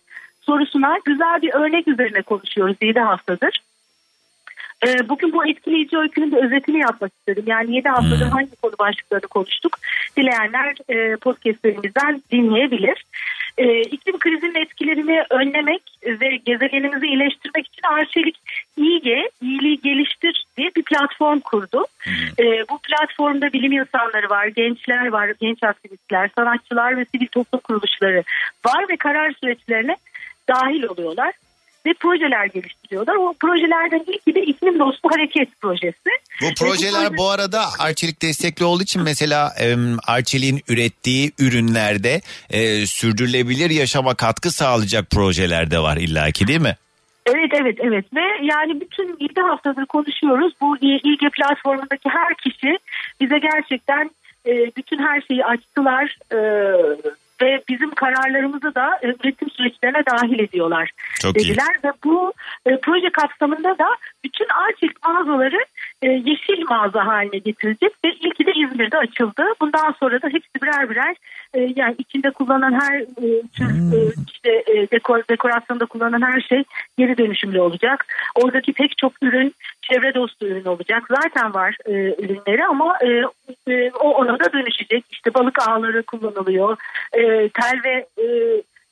sorusuna güzel bir örnek üzerine konuşuyoruz 7 haftadır. E, bugün bu etkileyici öykünün de özetini yapmak istedim. Yani 7 haftadır hangi konu başlıklarını konuştuk. Dileyenler e, podcastlerimizden dinleyebilir. E, iklim krizinin etkilerini önlemek ve gezegenimizi iyileştirmek için Arçelik İYGE, iyiliği geliştir diye bir platform kurdu. E, bu platformda bilim insanları var, gençler var, genç aktivistler, sanatçılar ve sivil toplum kuruluşları var ve karar süreçlerine dahil oluyorlar ve projeler geliştiriyorlar. O projelerden ilki de iklim dostu hareket projesi. Bu projeler proje- bu arada Arçelik destekli olduğu için mesela em, Arçelik'in ürettiği ürünlerde e, sürdürülebilir yaşama katkı sağlayacak projeler de var illaki değil mi? Evet evet evet ve yani bütün 7 haftadır konuşuyoruz. Bu İlge platformundaki her kişi bize gerçekten e, bütün her şeyi açtılar e, ve bizim kararlarımızı da e, üretim süreçlerine dahil ediyorlar Çok iyi. dediler ve bu e, proje kapsamında da bütün Arçelik mağazaları yeşil mağaza haline getirecek ve ilki de İzmir'de açıldı. Bundan sonra da hepsi birer birer e, yani içinde kullanılan her e, tür e, işte e, dekor, dekorasyonda kullanılan her şey geri dönüşümlü olacak. Oradaki pek çok ürün çevre dostu ürün olacak. Zaten var e, ürünleri ama e, e, o ona da dönüşecek. İşte balık ağları kullanılıyor. E, tel ve e,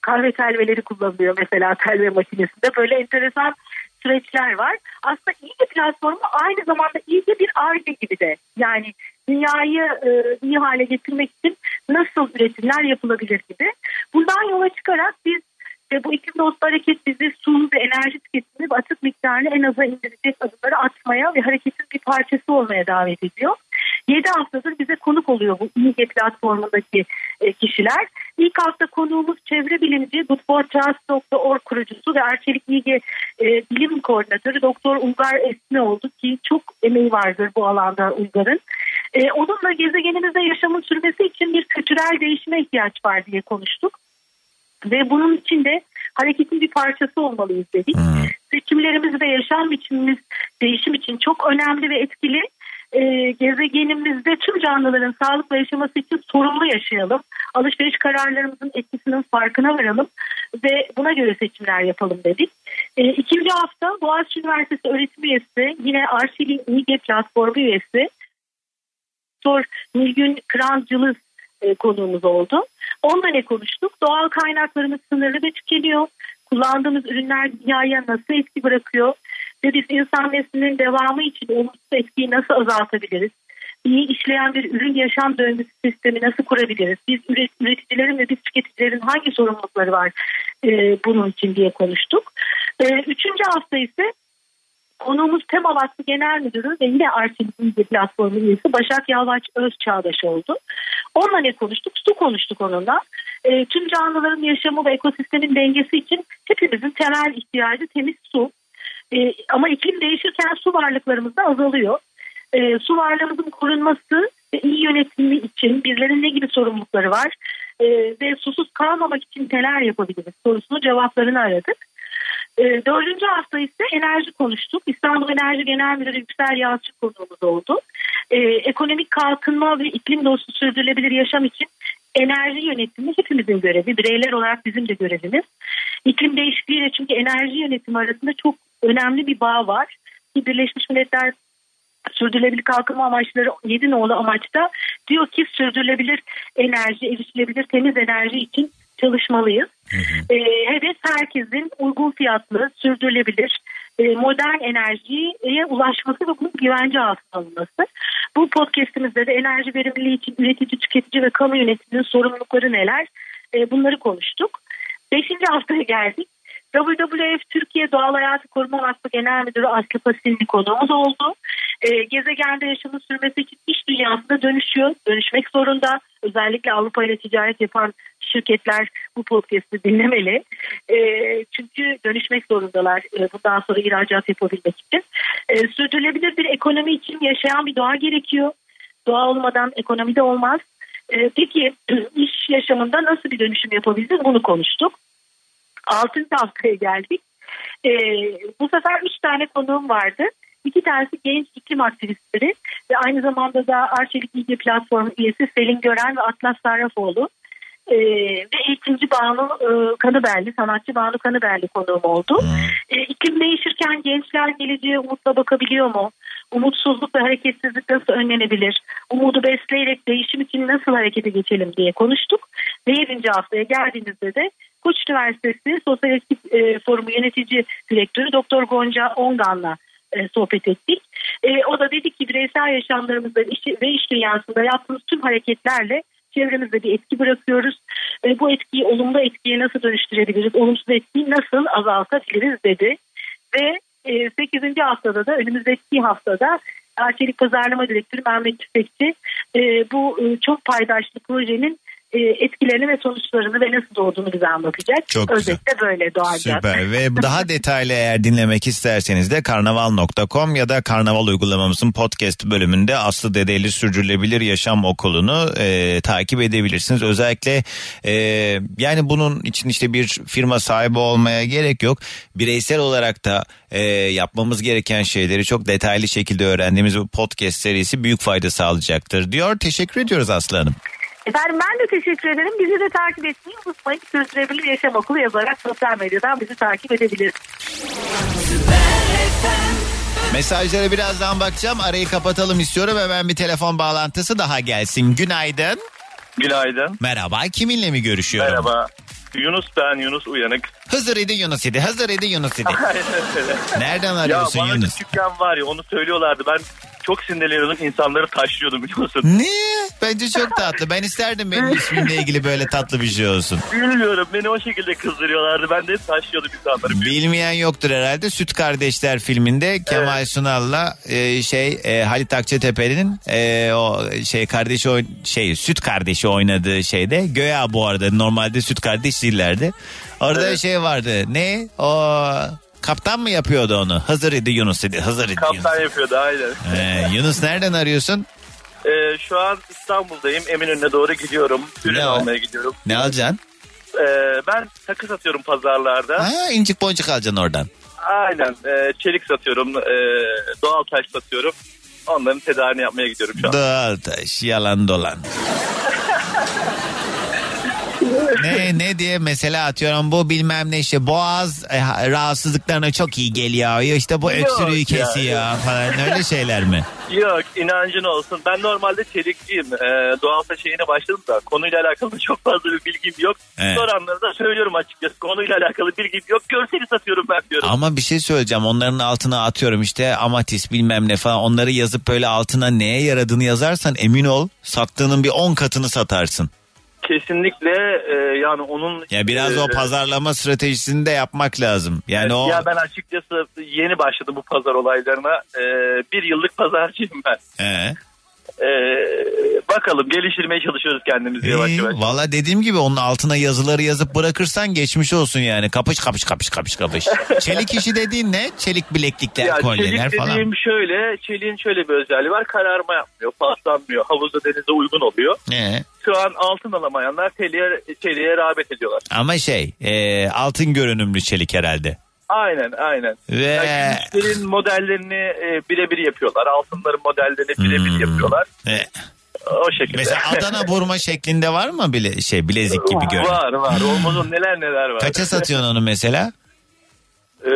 kahve telveleri kullanılıyor mesela telve makinesinde. Böyle enteresan süreçler var. Aslında bir platformu aynı zamanda de bir arge gibi de. Yani dünyayı e, iyi hale getirmek için nasıl üretimler yapılabilir gibi. Bundan yola çıkarak biz ve bu iklim dostu hareket bizi su ve enerji tüketimini atık miktarını en aza indirecek adımları atmaya ve hareketin bir parçası olmaya davet ediyor. 7 haftadır bize konuk oluyor bu İİGE platformundaki e, kişiler. İlk hafta konuğumuz çevre bilimci goodfortrust.org kurucusu ve Arçelik İİGE e, bilim koordinatörü Doktor Uygar Esne oldu ki çok emeği vardır bu alanda Uygar'ın. E, onunla gezegenimizde yaşamın sürmesi için bir kültürel değişime ihtiyaç var diye konuştuk. Ve bunun için de hareketin bir parçası olmalıyız dedik. Seçimlerimiz ve yaşam biçimimiz değişim için çok önemli ve etkili. Ee, gezegenimizde tüm canlıların sağlıklı yaşaması için sorumlu yaşayalım. Alışveriş kararlarımızın etkisinin farkına varalım ve buna göre seçimler yapalım dedik. E, ikinci hafta Boğaziçi Üniversitesi öğretim üyesi yine Arşivin İGE platformu üyesi Doktor Nilgün Kırancılı e, konuğumuz oldu. Onunla ne konuştuk? Doğal kaynaklarımız sınırlı ve tükeniyor. Kullandığımız ürünler dünyaya nasıl etki bırakıyor? Ve biz insan neslinin devamı için olumsuz etkiyi nasıl azaltabiliriz? İyi işleyen bir ürün yaşam döngüsü sistemi nasıl kurabiliriz? Biz üret- üreticilerin ve biz tüketicilerin hangi sorumlulukları var e, bunun için diye konuştuk. E, üçüncü hafta ise Konuğumuz Tema Vakfı Genel Müdürü ve yine Arçelik Bilgi Platformu üyesi Başak Yalvaç Özçağdaş oldu. Onunla ne konuştuk? Su konuştuk onunla. E, tüm canlıların yaşamı ve ekosistemin dengesi için hepimizin temel ihtiyacı temiz su. E, ama iklim değişirken su varlıklarımız da azalıyor. E, su varlığımızın korunması ve iyi yönetimi için bizlerin ne gibi sorumlulukları var? E, ve susuz kalmamak için neler yapabiliriz sorusunu cevaplarını aradık. E, dördüncü hafta ise enerji konuştuk. İstanbul Enerji Genel Müdürü Yüksel Yalçın konuğumuz oldu. E, ekonomik kalkınma ve iklim dostu sürdürülebilir yaşam için enerji yönetimi hepimizin görevi. Bireyler olarak bizim de görevimiz. İklim değişikliğiyle çünkü enerji yönetimi arasında çok önemli bir bağ var. Ki Birleşmiş Milletler sürdürülebilir kalkınma amaçları 7 nolu amaçta diyor ki sürdürülebilir enerji, erişilebilir temiz enerji için çalışmalıyız. Ee, hedef herkesin uygun fiyatlı, sürdürülebilir, e, modern enerjiye ulaşması ve bunun güvence altına alınması. Bu podcastimizde de enerji verimliliği için üretici, tüketici ve kamu yönetiminin sorumlulukları neler? E, bunları konuştuk. Beşinci haftaya geldik. WWF Türkiye Doğal Hayatı Koruma Vakfı Genel Müdürü Aslı Pasilli konuğumuz oldu. E, gezegende yaşamın sürmesi için iş dünyasında dönüşüyor, dönüşmek zorunda. Özellikle Avrupa ile ticaret yapan şirketler bu podcast'i dinlemeli. E, çünkü dönüşmek zorundalar e, bundan sonra ihracat yapabilmek için. E, sürdürülebilir bir ekonomi için yaşayan bir doğa gerekiyor. Doğa olmadan ekonomi de olmaz. E, peki [clears throat] iş yaşamında nasıl bir dönüşüm yapabiliriz bunu konuştuk. Altıncı haftaya geldik. E, bu sefer üç tane konuğum vardı. İki tanesi genç iklim aktivistleri ve aynı zamanda da Arçelik İlgi Platformu üyesi Selin Gören ve Atlas Sarrafoğlu. Ee, ve eğitimci Banu e, Kanıberli, sanatçı Banu Kanıberli konuğum oldu. Ee, iklim değişirken gençler geleceğe umutla bakabiliyor mu? Umutsuzluk ve hareketsizlik nasıl önlenebilir? Umudu besleyerek değişim için nasıl harekete geçelim diye konuştuk. Ve 7. haftaya geldiğimizde de Koç Üniversitesi Sosyal Etik e, Forumu Yönetici Direktörü Doktor Gonca Ongan'la e, sohbet ettik. E, o da dedi ki bireysel yaşamlarımızda iş, ve iş dünyasında yaptığımız tüm hareketlerle çevremizde bir etki bırakıyoruz. E, bu etkiyi olumlu etkiye nasıl dönüştürebiliriz, olumsuz etkiyi nasıl azaltabiliriz dedi. Ve e, 8. haftada da önümüzdeki haftada Arçelik Pazarlama Direktörü Mehmet Tüfekçi e, bu e, çok paydaşlı projenin e, etkilerini ve sonuçlarını ve nasıl doğduğunu bize anlatacak. Çok güzel. Özetle böyle doğacak. Süper ve daha [laughs] detaylı eğer dinlemek isterseniz de karnaval.com ya da karnaval uygulamamızın podcast bölümünde Aslı Dedeli Sürdürülebilir Yaşam Okulu'nu e, takip edebilirsiniz. Özellikle e, yani bunun için işte bir firma sahibi olmaya gerek yok. Bireysel olarak da e, yapmamız gereken şeyleri çok detaylı şekilde öğrendiğimiz bu podcast serisi büyük fayda sağlayacaktır diyor. Teşekkür ediyoruz Aslı Hanım. Efendim ben de teşekkür ederim. Bizi de takip etmeyi unutmayın. Sürdürülebilir Yaşam Okulu yazarak sosyal medyadan bizi takip edebilirsiniz. Mesajlara birazdan bakacağım. Arayı kapatalım istiyorum. Hemen bir telefon bağlantısı daha gelsin. Günaydın. Günaydın. Merhaba. Kiminle mi görüşüyorum? Merhaba. Yunus ben Yunus Uyanık. Hızır idi Yunus idi. Hızır idi Yunus idi. [laughs] Nereden ya arıyorsun bana Yunus? küçükken var ya onu söylüyorlardı. Ben çok sinirleniyordum insanları taşlıyordum biliyorsun. Niye? Bence çok tatlı. Ben isterdim benim ismimle ilgili böyle tatlı bir şey olsun. Bilmiyorum beni o şekilde kızdırıyorlardı. Ben de taşlıyordum insanları. Bilmeyen yoktur herhalde. Süt Kardeşler filminde Kemal Sunal'la e, şey e, Halit Akçatepe'nin e, o şey kardeşi oyn- şey süt kardeşi oynadığı şeyde Göya bu arada normalde süt kardeş değillerdi. Orada Evet. şey vardı. Ne? O kaptan mı yapıyordu onu? Hızır idi Yunus idi. Hızır idi Yunus. Kaptan yapıyordu aynen. Ee, Yunus nereden arıyorsun? Ee, şu an İstanbul'dayım. Eminönü'ne doğru gidiyorum. Ürün Ne var? almaya gidiyorum. Ne alacaksın? Ee, ben takı satıyorum pazarlarda. Ha, incik boncuk alacaksın oradan. Aynen. Ee, çelik satıyorum. Ee, doğal taş satıyorum. Onların tedarini yapmaya gidiyorum şu an. Doğal taş yalan dolan. [laughs] ne ne diye mesela atıyorum bu bilmem ne işte boğaz e, rahatsızlıklarına çok iyi geliyor. İşte bu Yok öksürüğü ya, kesiyor falan öyle şeyler mi? [laughs] Yok inancın olsun. Ben normalde çelikçiyim. Ee, doğalta şeyine başladım da konuyla alakalı çok fazla bir bilgim yok. Evet. Soranları da söylüyorum açıkçası. Konuyla alakalı bilgim yok. Görseli satıyorum ben diyorum. Ama bir şey söyleyeceğim onların altına atıyorum işte amatis bilmem ne falan onları yazıp böyle altına neye yaradığını yazarsan emin ol sattığının bir 10 katını satarsın. Kesinlikle e, yani onun... Ya biraz e, o pazarlama stratejisini de yapmak lazım. Yani o Ya ben açıkçası yeni başladım bu pazar olaylarına. Ee, bir yıllık pazarcıyım ben. Ee? Ee, bakalım geliştirmeye çalışıyoruz kendimizi yavaş yavaş. Valla dediğim gibi onun altına yazıları yazıp bırakırsan geçmiş olsun yani. Kapış kapış kapış kapış kapış. [laughs] Çelik işi dediğin ne? Çelik bileklikler, Ya kolyeler çelik falan. dediğim şöyle, çeliğin şöyle bir özelliği var. Kararma yapmıyor, paslanmıyor. Havuzda denize uygun oluyor. Ee, Şu an altın alamayanlar çeliğe, çeliğe rağbet ediyorlar. ama şey e, altın görünümlü çelik herhalde. Aynen aynen. Ve Yani gümüşlerin modellerini e, birebir yapıyorlar. Altınların modellerini birebir Hmm. yapıyorlar. e, O şekilde. mesela Adana [laughs] burma şeklinde var mı bile şey bilezik gibi görünüm? Var var. Olmaz neler neler var. Kaça satıyorsun onu mesela? Ee,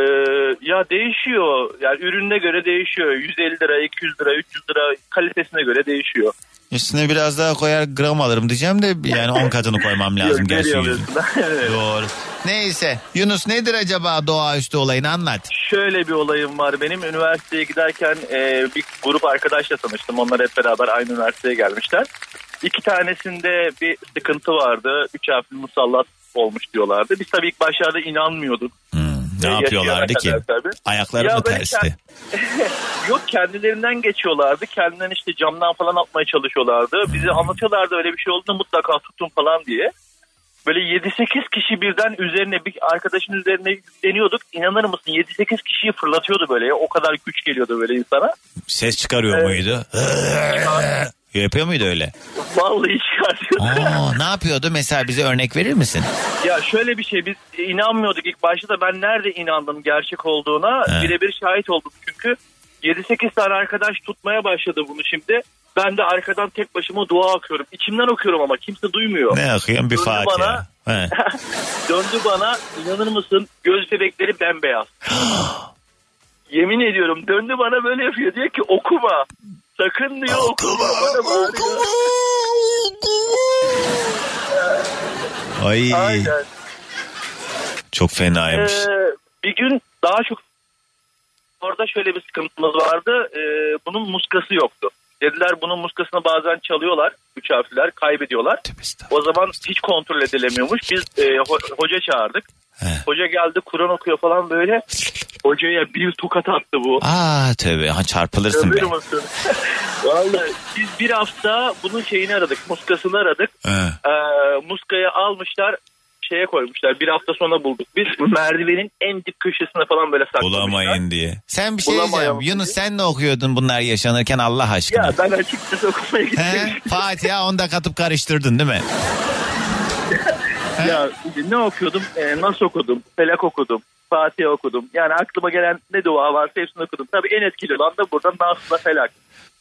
ya değişiyor. Yani ürününe göre değişiyor. 150 lira, 200 lira, 300 lira kalitesine göre değişiyor. Üstüne biraz daha koyar gram alırım diyeceğim de yani 10 katını koymam lazım gerçi yüzün. [laughs] Doğru. Neyse Yunus nedir acaba doğaüstü olayını anlat. Şöyle bir olayım var benim. Üniversiteye giderken e, bir grup arkadaşla tanıştım. Onlar hep beraber aynı üniversiteye gelmişler. İki tanesinde bir sıkıntı vardı. Üç harfli musallat olmuş diyorlardı. Biz tabii ilk başlarda inanmıyorduk. Hmm, ne yapıyorlardı ki? tabii. Ayakları Ya mı tersti? [laughs] Yok kendilerinden geçiyorlardı. Kendinden işte camdan falan atmaya çalışıyorlardı. Bize anlatıyorlardı öyle bir şey olduğunda mutlaka tutun falan diye. Böyle 7-8 kişi birden üzerine bir arkadaşın üzerine yükleniyorduk. İnanır mısın 7-8 kişiyi fırlatıyordu böyle. ya. O kadar güç geliyordu böyle insana. Ses çıkarıyor Evet. muydu? Yapıyor muydu öyle? Vallahi çıkartıyordu. Aa, ne yapıyordu? Mesela bize örnek verir misin? Ya şöyle bir şey biz inanmıyorduk ilk başta da ben nerede inandım gerçek olduğuna birebir şahit oldum çünkü 7-8 tane arkadaş tutmaya başladı bunu şimdi. Ben de arkadan tek başıma dua okuyorum. İçimden okuyorum ama kimse duymuyor. Ne akıyorsun bir Fatiha. bana. [laughs] Döndü bana inanır mısın göz bebekleri bembeyaz. [gasps] Yemin ediyorum döndü bana böyle yapıyor diyor ki okuma. Sakın diyor okuma. Bağırıyor. Ay Aynen. çok fenaymış. Ee, bir gün daha çok orada şöyle bir sıkıntımız vardı. Ee, bunun muskası yoktu. Dediler bunun muskasını bazen çalıyorlar. Üç harfler kaybediyorlar. O zaman hiç kontrol edilemiyormuş. Biz e, ho- hoca çağırdık. He. Hoca geldi Kur'an okuyor falan böyle. Hocaya bir tokat attı bu. Aa tövbe ha, çarpılırsın be. Görür müsün? [laughs] Vallahi biz bir hafta bunun şeyini aradık. Muskasını aradık. He. Ee, muskayı almışlar şeye koymuşlar. Bir hafta sonra bulduk. Biz merdivenin en dip köşesine falan böyle saklamışlar. Bulamayın diye. Sen bir şey Bulamayalım diyeceğim. Yunus diye. sen ne okuyordun bunlar yaşanırken Allah aşkına? Ya ben açıkçası okumaya He? gittim. Fatiha onda katıp karıştırdın değil mi? [laughs] ya ne okuyordum? Ee, nasıl okudum? Felak okudum. Fatiha okudum. Yani aklıma gelen ne dua varsa hepsini okudum. Tabii en etkili olan da burada Nas'la Felak.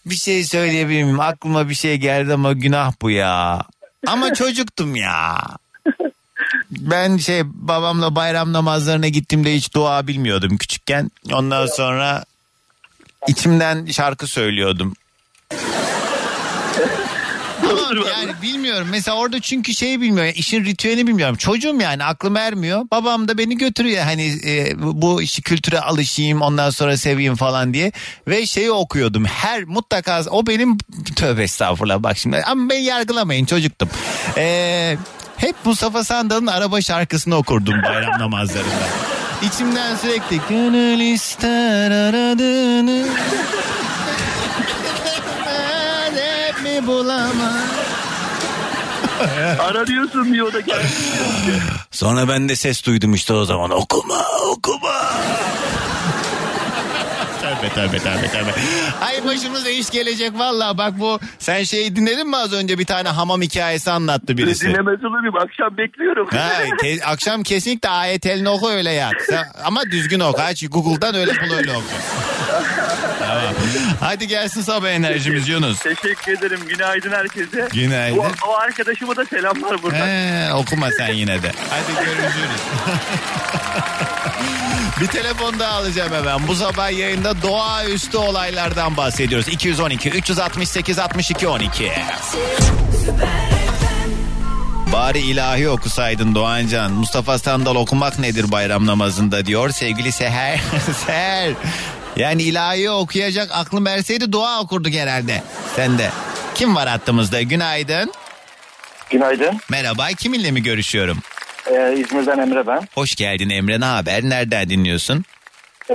Bir şey söyleyebilir miyim? Aklıma bir şey geldi ama günah bu ya. Ama [laughs] çocuktum ya. Ben şey babamla bayram namazlarına gittiğimde hiç dua bilmiyordum küçükken. Ondan sonra içimden şarkı söylüyordum. [laughs] Yani bilmiyorum. Mesela orada çünkü şeyi bilmiyorum. işin ritüelini bilmiyorum. Çocuğum yani aklım ermiyor. Babam da beni götürüyor hani e, bu işi kültüre alışayım ondan sonra seveyim falan diye. Ve şeyi okuyordum. Her mutlaka o benim tövbe estağfurullah bak şimdi. Ama beni yargılamayın çocuktum. Eee hep Mustafa Sandal'ın araba şarkısını okurdum bayram namazlarında. İçimden sürekli gönül ister aradığını mi bulamam. Ara diyorsun diyor o da geldi. Sonra ben de ses duydum işte o zaman okuma okuma. Tövbe tövbe tövbe tövbe. Ay başımıza iş gelecek vallahi bak bu sen şeyi dinledin mi az önce bir tane hamam hikayesi anlattı birisi. Dinlemez olayım akşam bekliyorum. Ha, ke- akşam kesinlikle ayetelini oku öyle yat. Sen- ama düzgün oku. Aç Google'dan öyle bul öyle oku. Tamam. Hadi gelsin sabah enerjimiz Yunus. Teşekkür ederim. Günaydın herkese. Günaydın. O, o arkadaşıma da selamlar buradan. He, okuma sen yine de. Hadi görüşürüz. [laughs] Bir telefon daha alacağım hemen. Bu sabah yayında doğaüstü olaylardan bahsediyoruz. 212 368 62 12. Bari ilahi okusaydın Doğancan. Mustafa Sandal okumak nedir bayram namazında diyor sevgili Seher. [laughs] Seher. Yani ilahi okuyacak aklım verseydi dua okurduk herhalde. Sen de. Kim var hattımızda? Günaydın. Günaydın. Merhaba. Kiminle mi görüşüyorum? Ee, İzmir'den Emre ben. Hoş geldin Emre. Ne haber? Nereden dinliyorsun?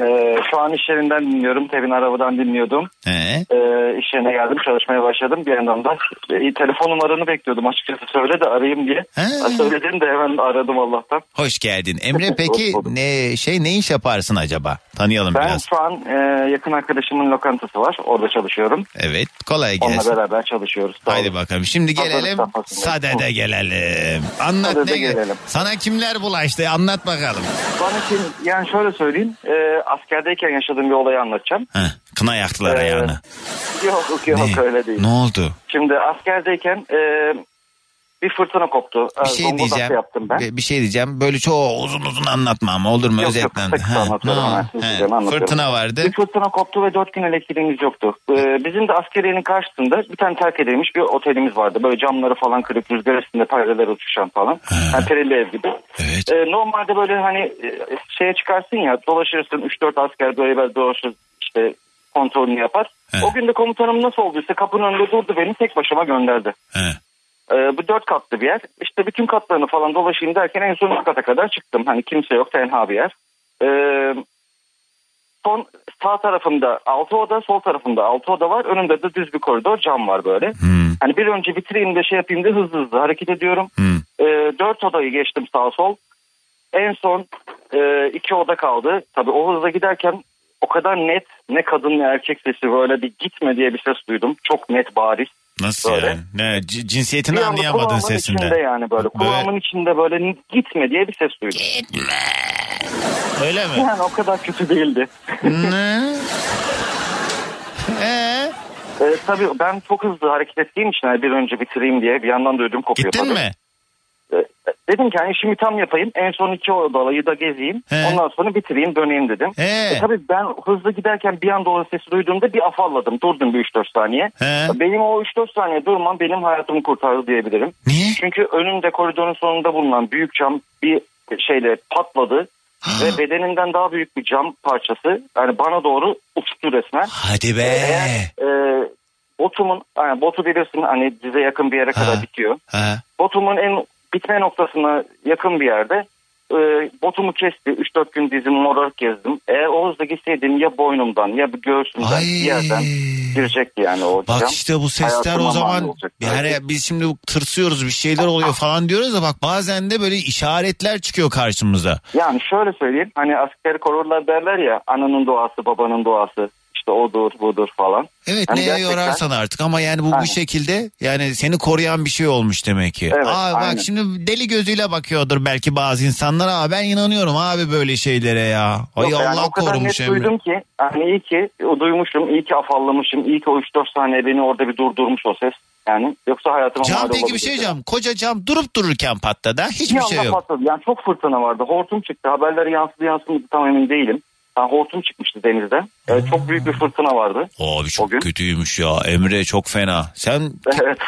Ee, şu an iş yerinden dinliyorum. Tevin arabadan dinliyordum. He. Ee, iş yerine geldim çalışmaya başladım. Bir yandan da e, telefon numaranı bekliyordum açıkçası söyle de arayayım diye. Ben söyledim de hemen aradım Allah'tan. Hoş geldin. Emre peki ne şey ne iş yaparsın acaba? Tanıyalım Ben biraz. şu an e, yakın arkadaşımın lokantası var. Orada çalışıyorum. Evet. Kolay Onunla gelsin. beraber çalışıyoruz. Sağ Haydi bakalım. Şimdi gelelim. Sadede gelelim. Anlat Sadede ne? gelelim. Sana kimler bulaştı? Anlat bakalım. Bana kim, yani şöyle söyleyeyim. E, askerdeyken yaşadığım bir olayı anlatacağım. Heh, kına yaktılar Ee, ayağını. Yok yok Ne? öyle değil. Ne oldu? Şimdi askerdeyken e, bir fırtına koptu. Bir Ee, şey diyeceğim. yaptım ben. Bir, şey diyeceğim. Böyle çok uzun uzun anlatma ama olur mu? Yok, Özetle. yok, Ha, anlatıyorum ha, hemen, he. anlatıyorum. Fırtına vardı. Bir fırtına koptu ve dört gün elektriğimiz yoktu. Ee, bizim de askeriyenin karşısında bir tane terk edilmiş bir otelimiz vardı. Böyle camları falan kırık, rüzgar üstünde perdeler uçuşan falan. Yani perili ev gibi. Evet. Ee, normalde böyle hani e, şeye çıkarsın ya dolaşırsın 3-4 asker böyle böyle dolaşır işte kontrolünü yapar. O gün de komutanım nasıl olduysa kapının önünde durdu beni tek başıma gönderdi. He. Ee, bu dört katlı bir yer. İşte bütün katlarını falan dolaşayım derken en son üst kata kadar çıktım. Hani kimse yok tenha bir yer. Ee, son sağ tarafımda altı oda sol tarafımda altı oda var. Önümde de düz bir koridor cam var böyle. Hani bir önce bitireyim de şey yapayım da hızlı hızlı hareket ediyorum. Ee, dört odayı geçtim sağ sol. En son e, iki oda kaldı. Tabii o hızla giderken o kadar net ne kadın ne erkek sesi böyle bir gitme diye bir ses duydum. Çok net bariz. Nasıl Böyle. yani? Ne, c- cinsiyetini Bir anlayamadın sesinden. içinde yani böyle. Kulağımın içinde böyle gitme diye bir ses duydum. Öyle mi? Yani o kadar kötü değildi. ne? [laughs] Ee? Ee, tabii ben çok hızlı hareket ettiğim için hani bir önce bitireyim diye bir yandan da ödüm kopuyor. Gittin tabii. mi? Ee, dedim ki hani işimi tam yapayım. En son iki odalayı da gezeyim. He. Ondan sonra bitireyim döneyim dedim. He. E, tabii ben hızlı giderken bir anda o sesi duyduğumda bir afalladım. Durdum bir 3-4 saniye. He. Benim o 3-4 saniye durmam benim hayatımı kurtardı diyebilirim. Niye? Çünkü önümde koridorun sonunda bulunan büyük cam bir şeyle patladı. ve bedeninden daha büyük bir cam parçası yani bana doğru uçtu resmen. Hadi be. Eğer, e, botumun yani botu bilirsin hani dize yakın bir yere kadar bitiyor. Ha. Botumun en bitme noktasına yakın bir yerde e, botumu kesti. 3-4 gün dizim morarak gezdim. Eğer o hızla gitseydim ya boynumdan ya göğsümden bir yerden girecekti yani o Bak cam. işte bu sesler Hayatıma o zaman yani biz şimdi tırsıyoruz bir şeyler oluyor falan diyoruz da bak bazen de böyle işaretler çıkıyor karşımıza. Yani şöyle söyleyeyim hani askeri korurlar derler ya ananın duası babanın duası işte odur budur falan. Evet Hani neye gerçekten- yorarsan artık ama yani bu Aynen. bu şekilde yani seni koruyan bir şey olmuş demek ki. Evet, Aa, bak aynen. şimdi deli gözüyle bakıyordur belki bazı insanlar ama ben inanıyorum abi böyle şeylere ya. Ay Yok, yani Allah kadar korumuş Emre. duydum ki hani iyi ki duymuşum, iyi ki afallamışım, iyi ki o 3-4 saniye beni orada bir durdurmuş o ses. Yani yoksa hayatıma Cam peki bir şey diyeceğim. Koca cam durup dururken patladı. Hiçbir Bir şey yok. patladı. Yani çok fırtına vardı. Hortum çıktı. Haberleri yansıdı yansımadı tam emin değilim. Yani hortum çıkmıştı Ee, çok büyük bir fırtına vardı. Abi çok kötüymüş ya. Emre çok fena. Sen Evet.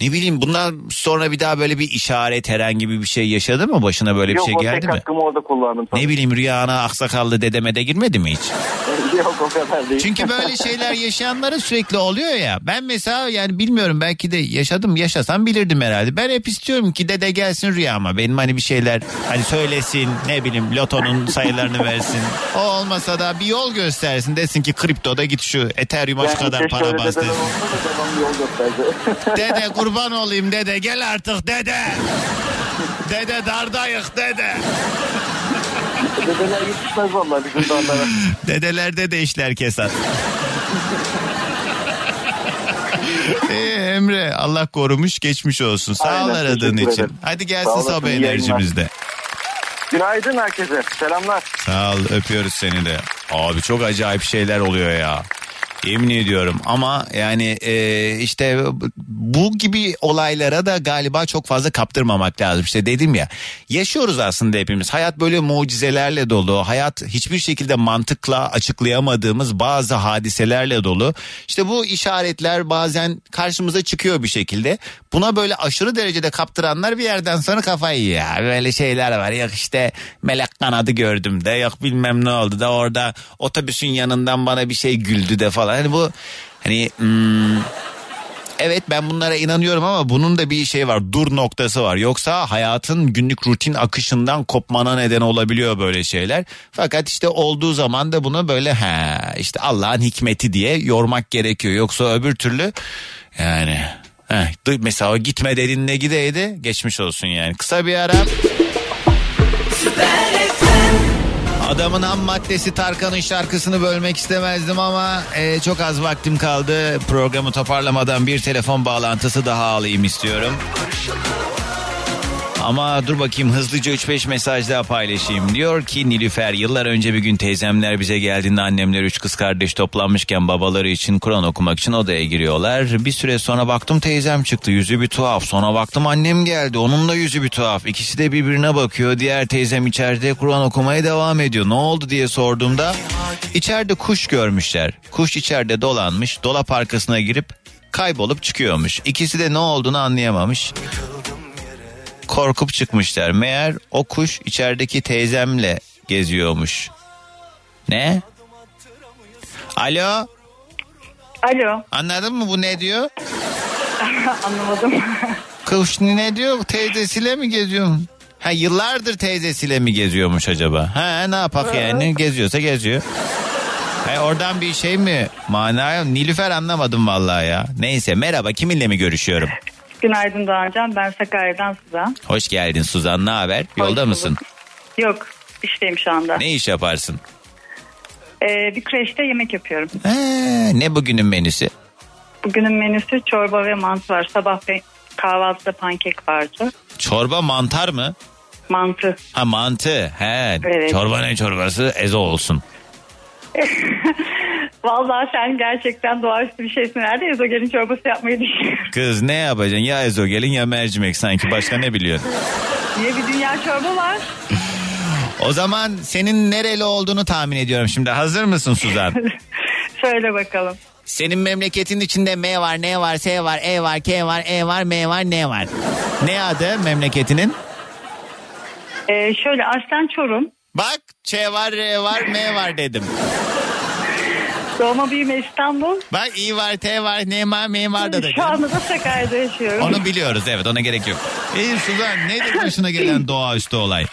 ne bileyim bundan sonra bir daha böyle bir işaret herhangi bir şey yaşadı mı? Başına böyle bir Yok şey o geldi mi? hakkımı orada kullandım. tabii. Ne bileyim rüyana aksakallı dedeme de girmedi mi hiç? [laughs] Yok o kadar değil. Çünkü böyle [laughs] şeyler yaşayanlara sürekli oluyor ya. Ben mesela yani bilmiyorum belki de yaşadım yaşasam bilirdim herhalde. Ben hep istiyorum ki dede gelsin rüyama. Benim hani bir şeyler hani söylesin ne bileyim lotonun sayılarını versin. O olmasa da bir yol göstersin desin ki kriptoda git şu Ethereum'a şu Yani kadar para bas desin. [laughs] Dede kurban olayım dede gel artık dede. Dede dardayık dede. Dedeler yetişmez vallahi bizim dağlara. Dedelerde de işler kesat. [laughs] Ee, Emre Allah korumuş geçmiş olsun. Sağ ol aradığın için. ederim. Hadi gelsin sabah enerjimizde. Günaydın herkese. Selamlar. Sağ ol öpüyoruz seni de. Abi çok acayip şeyler oluyor ya. Yemin ediyorum ama yani e, işte bu gibi olaylara da galiba çok fazla kaptırmamak lazım. İşte dedim ya yaşıyoruz aslında hepimiz. Hayat böyle mucizelerle dolu. Hayat hiçbir şekilde mantıkla açıklayamadığımız bazı hadiselerle dolu. İşte bu işaretler bazen karşımıza çıkıyor bir şekilde. Buna böyle aşırı derecede kaptıranlar bir yerden sonra kafayı yiyor. Böyle şeyler var. Yok işte melek kanadı gördüm de yok bilmem ne oldu da orada otobüsün yanından bana bir şey güldü de falan. Hani bu hani hmm, Evet ben bunlara inanıyorum ama bunun da bir şey var dur noktası var. Yoksa hayatın günlük rutin akışından kopmana neden olabiliyor böyle şeyler. Fakat işte olduğu zaman da bunu böyle ha işte Allah'ın hikmeti diye yormak gerekiyor. Yoksa öbür türlü yani heh, mesela o gitme dediğinde gideydi geçmiş olsun yani. Kısa bir ara. Adamın ham maddesi Tarkan'ın şarkısını bölmek istemezdim ama e, çok az vaktim kaldı. Programı toparlamadan bir telefon bağlantısı daha alayım istiyorum. Ama dur bakayım hızlıca 3-5 mesaj daha paylaşayım. Diyor ki Nilüfer yıllar önce bir gün teyzemler bize geldiğinde annemler üç kız kardeş toplanmışken babaları için Kur'an okumak için odaya giriyorlar. Bir süre sonra baktım teyzem çıktı yüzü bir tuhaf. Sonra baktım annem geldi onun da yüzü bir tuhaf. İkisi de birbirine bakıyor. Diğer teyzem içeride Kur'an okumaya devam ediyor. Ne oldu diye sorduğumda içeride kuş görmüşler. Kuş içeride dolanmış dolap arkasına girip kaybolup çıkıyormuş. İkisi de ne olduğunu anlayamamış korkup çıkmışlar. Meğer o kuş içerideki teyzemle geziyormuş. Ne? Alo? Alo. Anladın mı bu ne diyor? [laughs] Anlamadım. Kuş ne diyor? Teyzesiyle mi geziyor? Ha yıllardır teyzesiyle mi geziyormuş acaba? Ha ne yapak yani? Geziyorsa geziyor. Ha, oradan bir şey mi? Mana Nilüfer anlamadım vallahi ya. Neyse merhaba kiminle mi görüşüyorum? Günaydın Doğancan. Ben Sakarya'dan Suzan. Hoş geldin Suzan ne haber? Yolda mısın? Yok. işteyim şu anda. Ne iş yaparsın? Ee, bir kreşte yemek yapıyorum. Ha, ne bugünün menüsü? Bugünün menüsü çorba ve mantı var. Sabah pe- kahvaltıda pankek vardı. Çorba mantar mı? Mantı. Ha mantı. He. Evet. Çorba ne çorbası? Ezo olsun. [laughs] Vallahi sen gerçekten doğaüstü bir şeysin. Nerede ezogelin çorbası yapmayı düşünüyorum. Kız ne yapacaksın? Ya ezogelin ya mercimek sanki. Başka ne biliyorsun? [laughs] Niye bir dünya çorba var? O zaman senin nereli olduğunu tahmin ediyorum şimdi. Hazır mısın Suzan? [laughs] Söyle bakalım. Senin memleketin içinde M var, N var, S var, E var, K var, E var, M var, N var. Ne adı memleketinin? Ee, şöyle aslen Çorum. Bak Ç var, R var, M var dedim. Doğma büyüme İstanbul. Bak İ var, T var, N var, M var da dedim. Şu anda da Sakarya'da yaşıyorum. Onu biliyoruz evet ona gerek yok. İyi Suzan nedir başına gelen [laughs] doğaüstü olay?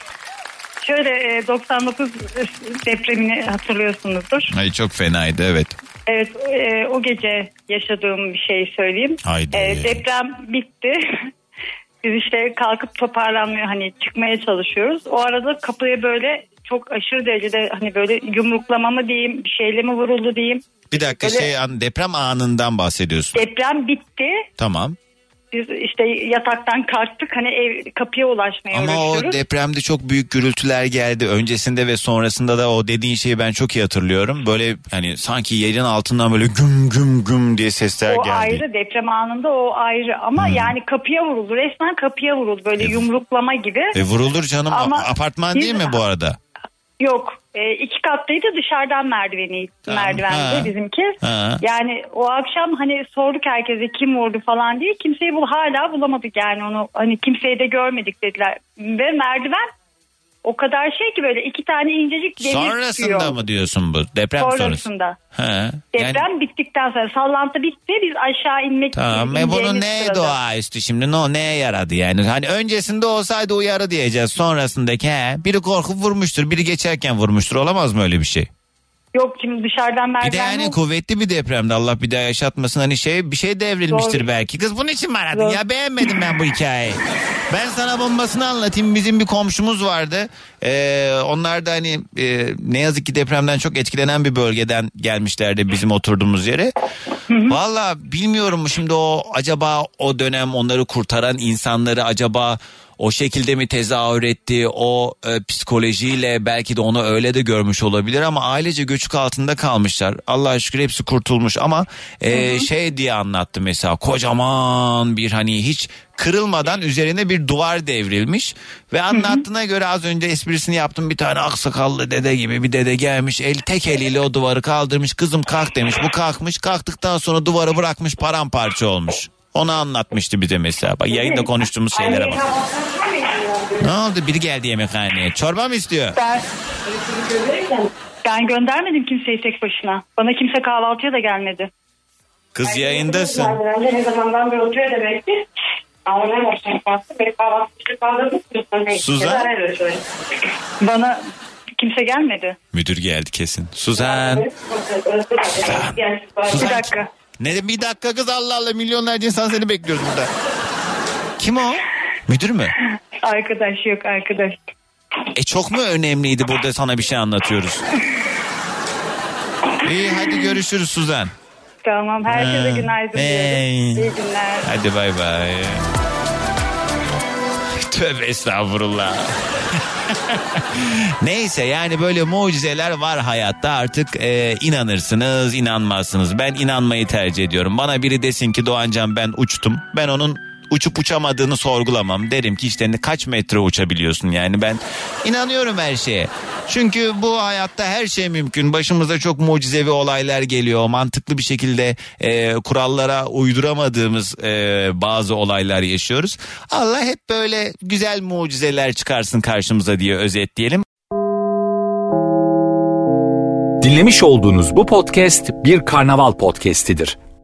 Şöyle e, 99 depremini hatırlıyorsunuzdur. Ay çok fenaydı evet. Evet e, o gece yaşadığım bir şey söyleyeyim. Haydi. E, deprem bitti. [laughs] Biz işte kalkıp toparlanmıyor hani çıkmaya çalışıyoruz. O arada kapıya böyle çok aşırı derecede hani böyle yumruklama mı diyeyim bir şeyle mi vuruldu diyeyim. Bir dakika Böyle- şey an- deprem anından bahsediyorsun. Deprem bitti. Tamam. Biz işte yataktan kalktık hani ev kapıya ulaşmaya Ama o depremde çok büyük gürültüler geldi. Öncesinde ve sonrasında da o dediğin şeyi ben çok iyi hatırlıyorum. Böyle hani sanki yerin altından böyle güm güm güm diye sesler o geldi. ayrı deprem anında o ayrı ama yani kapıya vuruldu resmen kapıya vuruldu böyle yumruklama gibi. E vurulur canım. Ama Apartman biz- değil mi bu arada? Yok e, iki katlıydı dışarıdan merdiveni Tamam, merdivendi ha. bizimki. Ha. Yani o akşam hani sorduk herkese kim vurdu falan diye kimseyi bul hala bulamadık yani onu hani kimseyi de görmedik dediler ve merdiven o kadar şey ki böyle iki tane incecik demir Sonrasında tutuyor. mı diyorsun bu? Deprem sonrası. Sonrasında. Ha. Deprem Yani, bittikten sonra sallantı bitti biz aşağı inmek tamam. E bunun ineceğimiz ne sırada. doğaüstü şimdi? Ne, neye yaradı yani? Hani öncesinde olsaydı uyarı diyeceğiz. Sonrasındaki he, biri korkup vurmuştur. Biri geçerken vurmuştur. Olamaz mı öyle bir şey? Yok şimdi dışarıdan merdiven Bir de yani yok. kuvvetli bir depremde Allah bir daha yaşatmasın hani şey bir şey devrilmiştir Doğru. belki. Kız bunun için mi aradın Doğru. ya beğenmedim ben bu hikayeyi. ben sana bombasını anlatayım. Bizim bir komşumuz vardı. Ee, onlar da hani e, ne yazık ki depremden çok etkilenen bir bölgeden gelmişlerdi bizim oturduğumuz yere. Valla bilmiyorum şimdi o acaba o dönem onları kurtaran insanları acaba o şekilde mi tezahür etti o e, psikolojiyle belki de onu öyle de görmüş olabilir ama ailece göçük altında kalmışlar. Allah'a şükür hepsi kurtulmuş ama e, şey diye anlattı mesela kocaman bir hani hiç kırılmadan üzerine bir duvar devrilmiş ve anlattığına göre az önce esprisini yaptım bir tane aksakallı dede gibi bir dede gelmiş el tek eliyle o duvarı kaldırmış kızım kalk demiş bu kalkmış kalktıktan sonra duvarı bırakmış paramparça olmuş. Onu anlatmıştı bize mesela. Bak yayında konuştuğumuz şeylere bak. Ne oldu? Biri geldi yemekhaneye. Çorba mı istiyor? Ben, ben göndermedim kimseyi tek başına. Bana kimse kahvaltıya da gelmedi. Kız yayındasın. Ne zamandan beri oturuyor demek ki. Suzan? Bana kimse gelmedi. Müdür geldi kesin. Suzan. Bir dakika. Ne bir dakika kız Allah Allah milyonlarca insan seni bekliyoruz burada. Kim o? Müdür mü? Arkadaş yok arkadaş. E çok mu önemliydi burada sana bir şey anlatıyoruz? İyi hadi görüşürüz Suzan. Tamam herkese Ha. günaydın Hey. diyorum. İyi günler. Hadi bay bay. Tövbe estağfurullah. [laughs] Neyse yani böyle mucizeler var hayatta artık e, inanırsınız inanmazsınız. Ben inanmayı tercih ediyorum. Bana biri desin ki Doğancan ben uçtum. Ben onun uçup uçamadığını sorgulamam. Derim ki işte kaç metre uçabiliyorsun yani ben inanıyorum her şeye. Çünkü bu hayatta her şey mümkün. Başımıza çok mucizevi olaylar geliyor. Mantıklı bir şekilde e, kurallara uyduramadığımız e, bazı olaylar yaşıyoruz. Allah hep böyle güzel mucizeler çıkarsın karşımıza diye özetleyelim. Dinlemiş olduğunuz bu podcast bir karnaval podcastidir.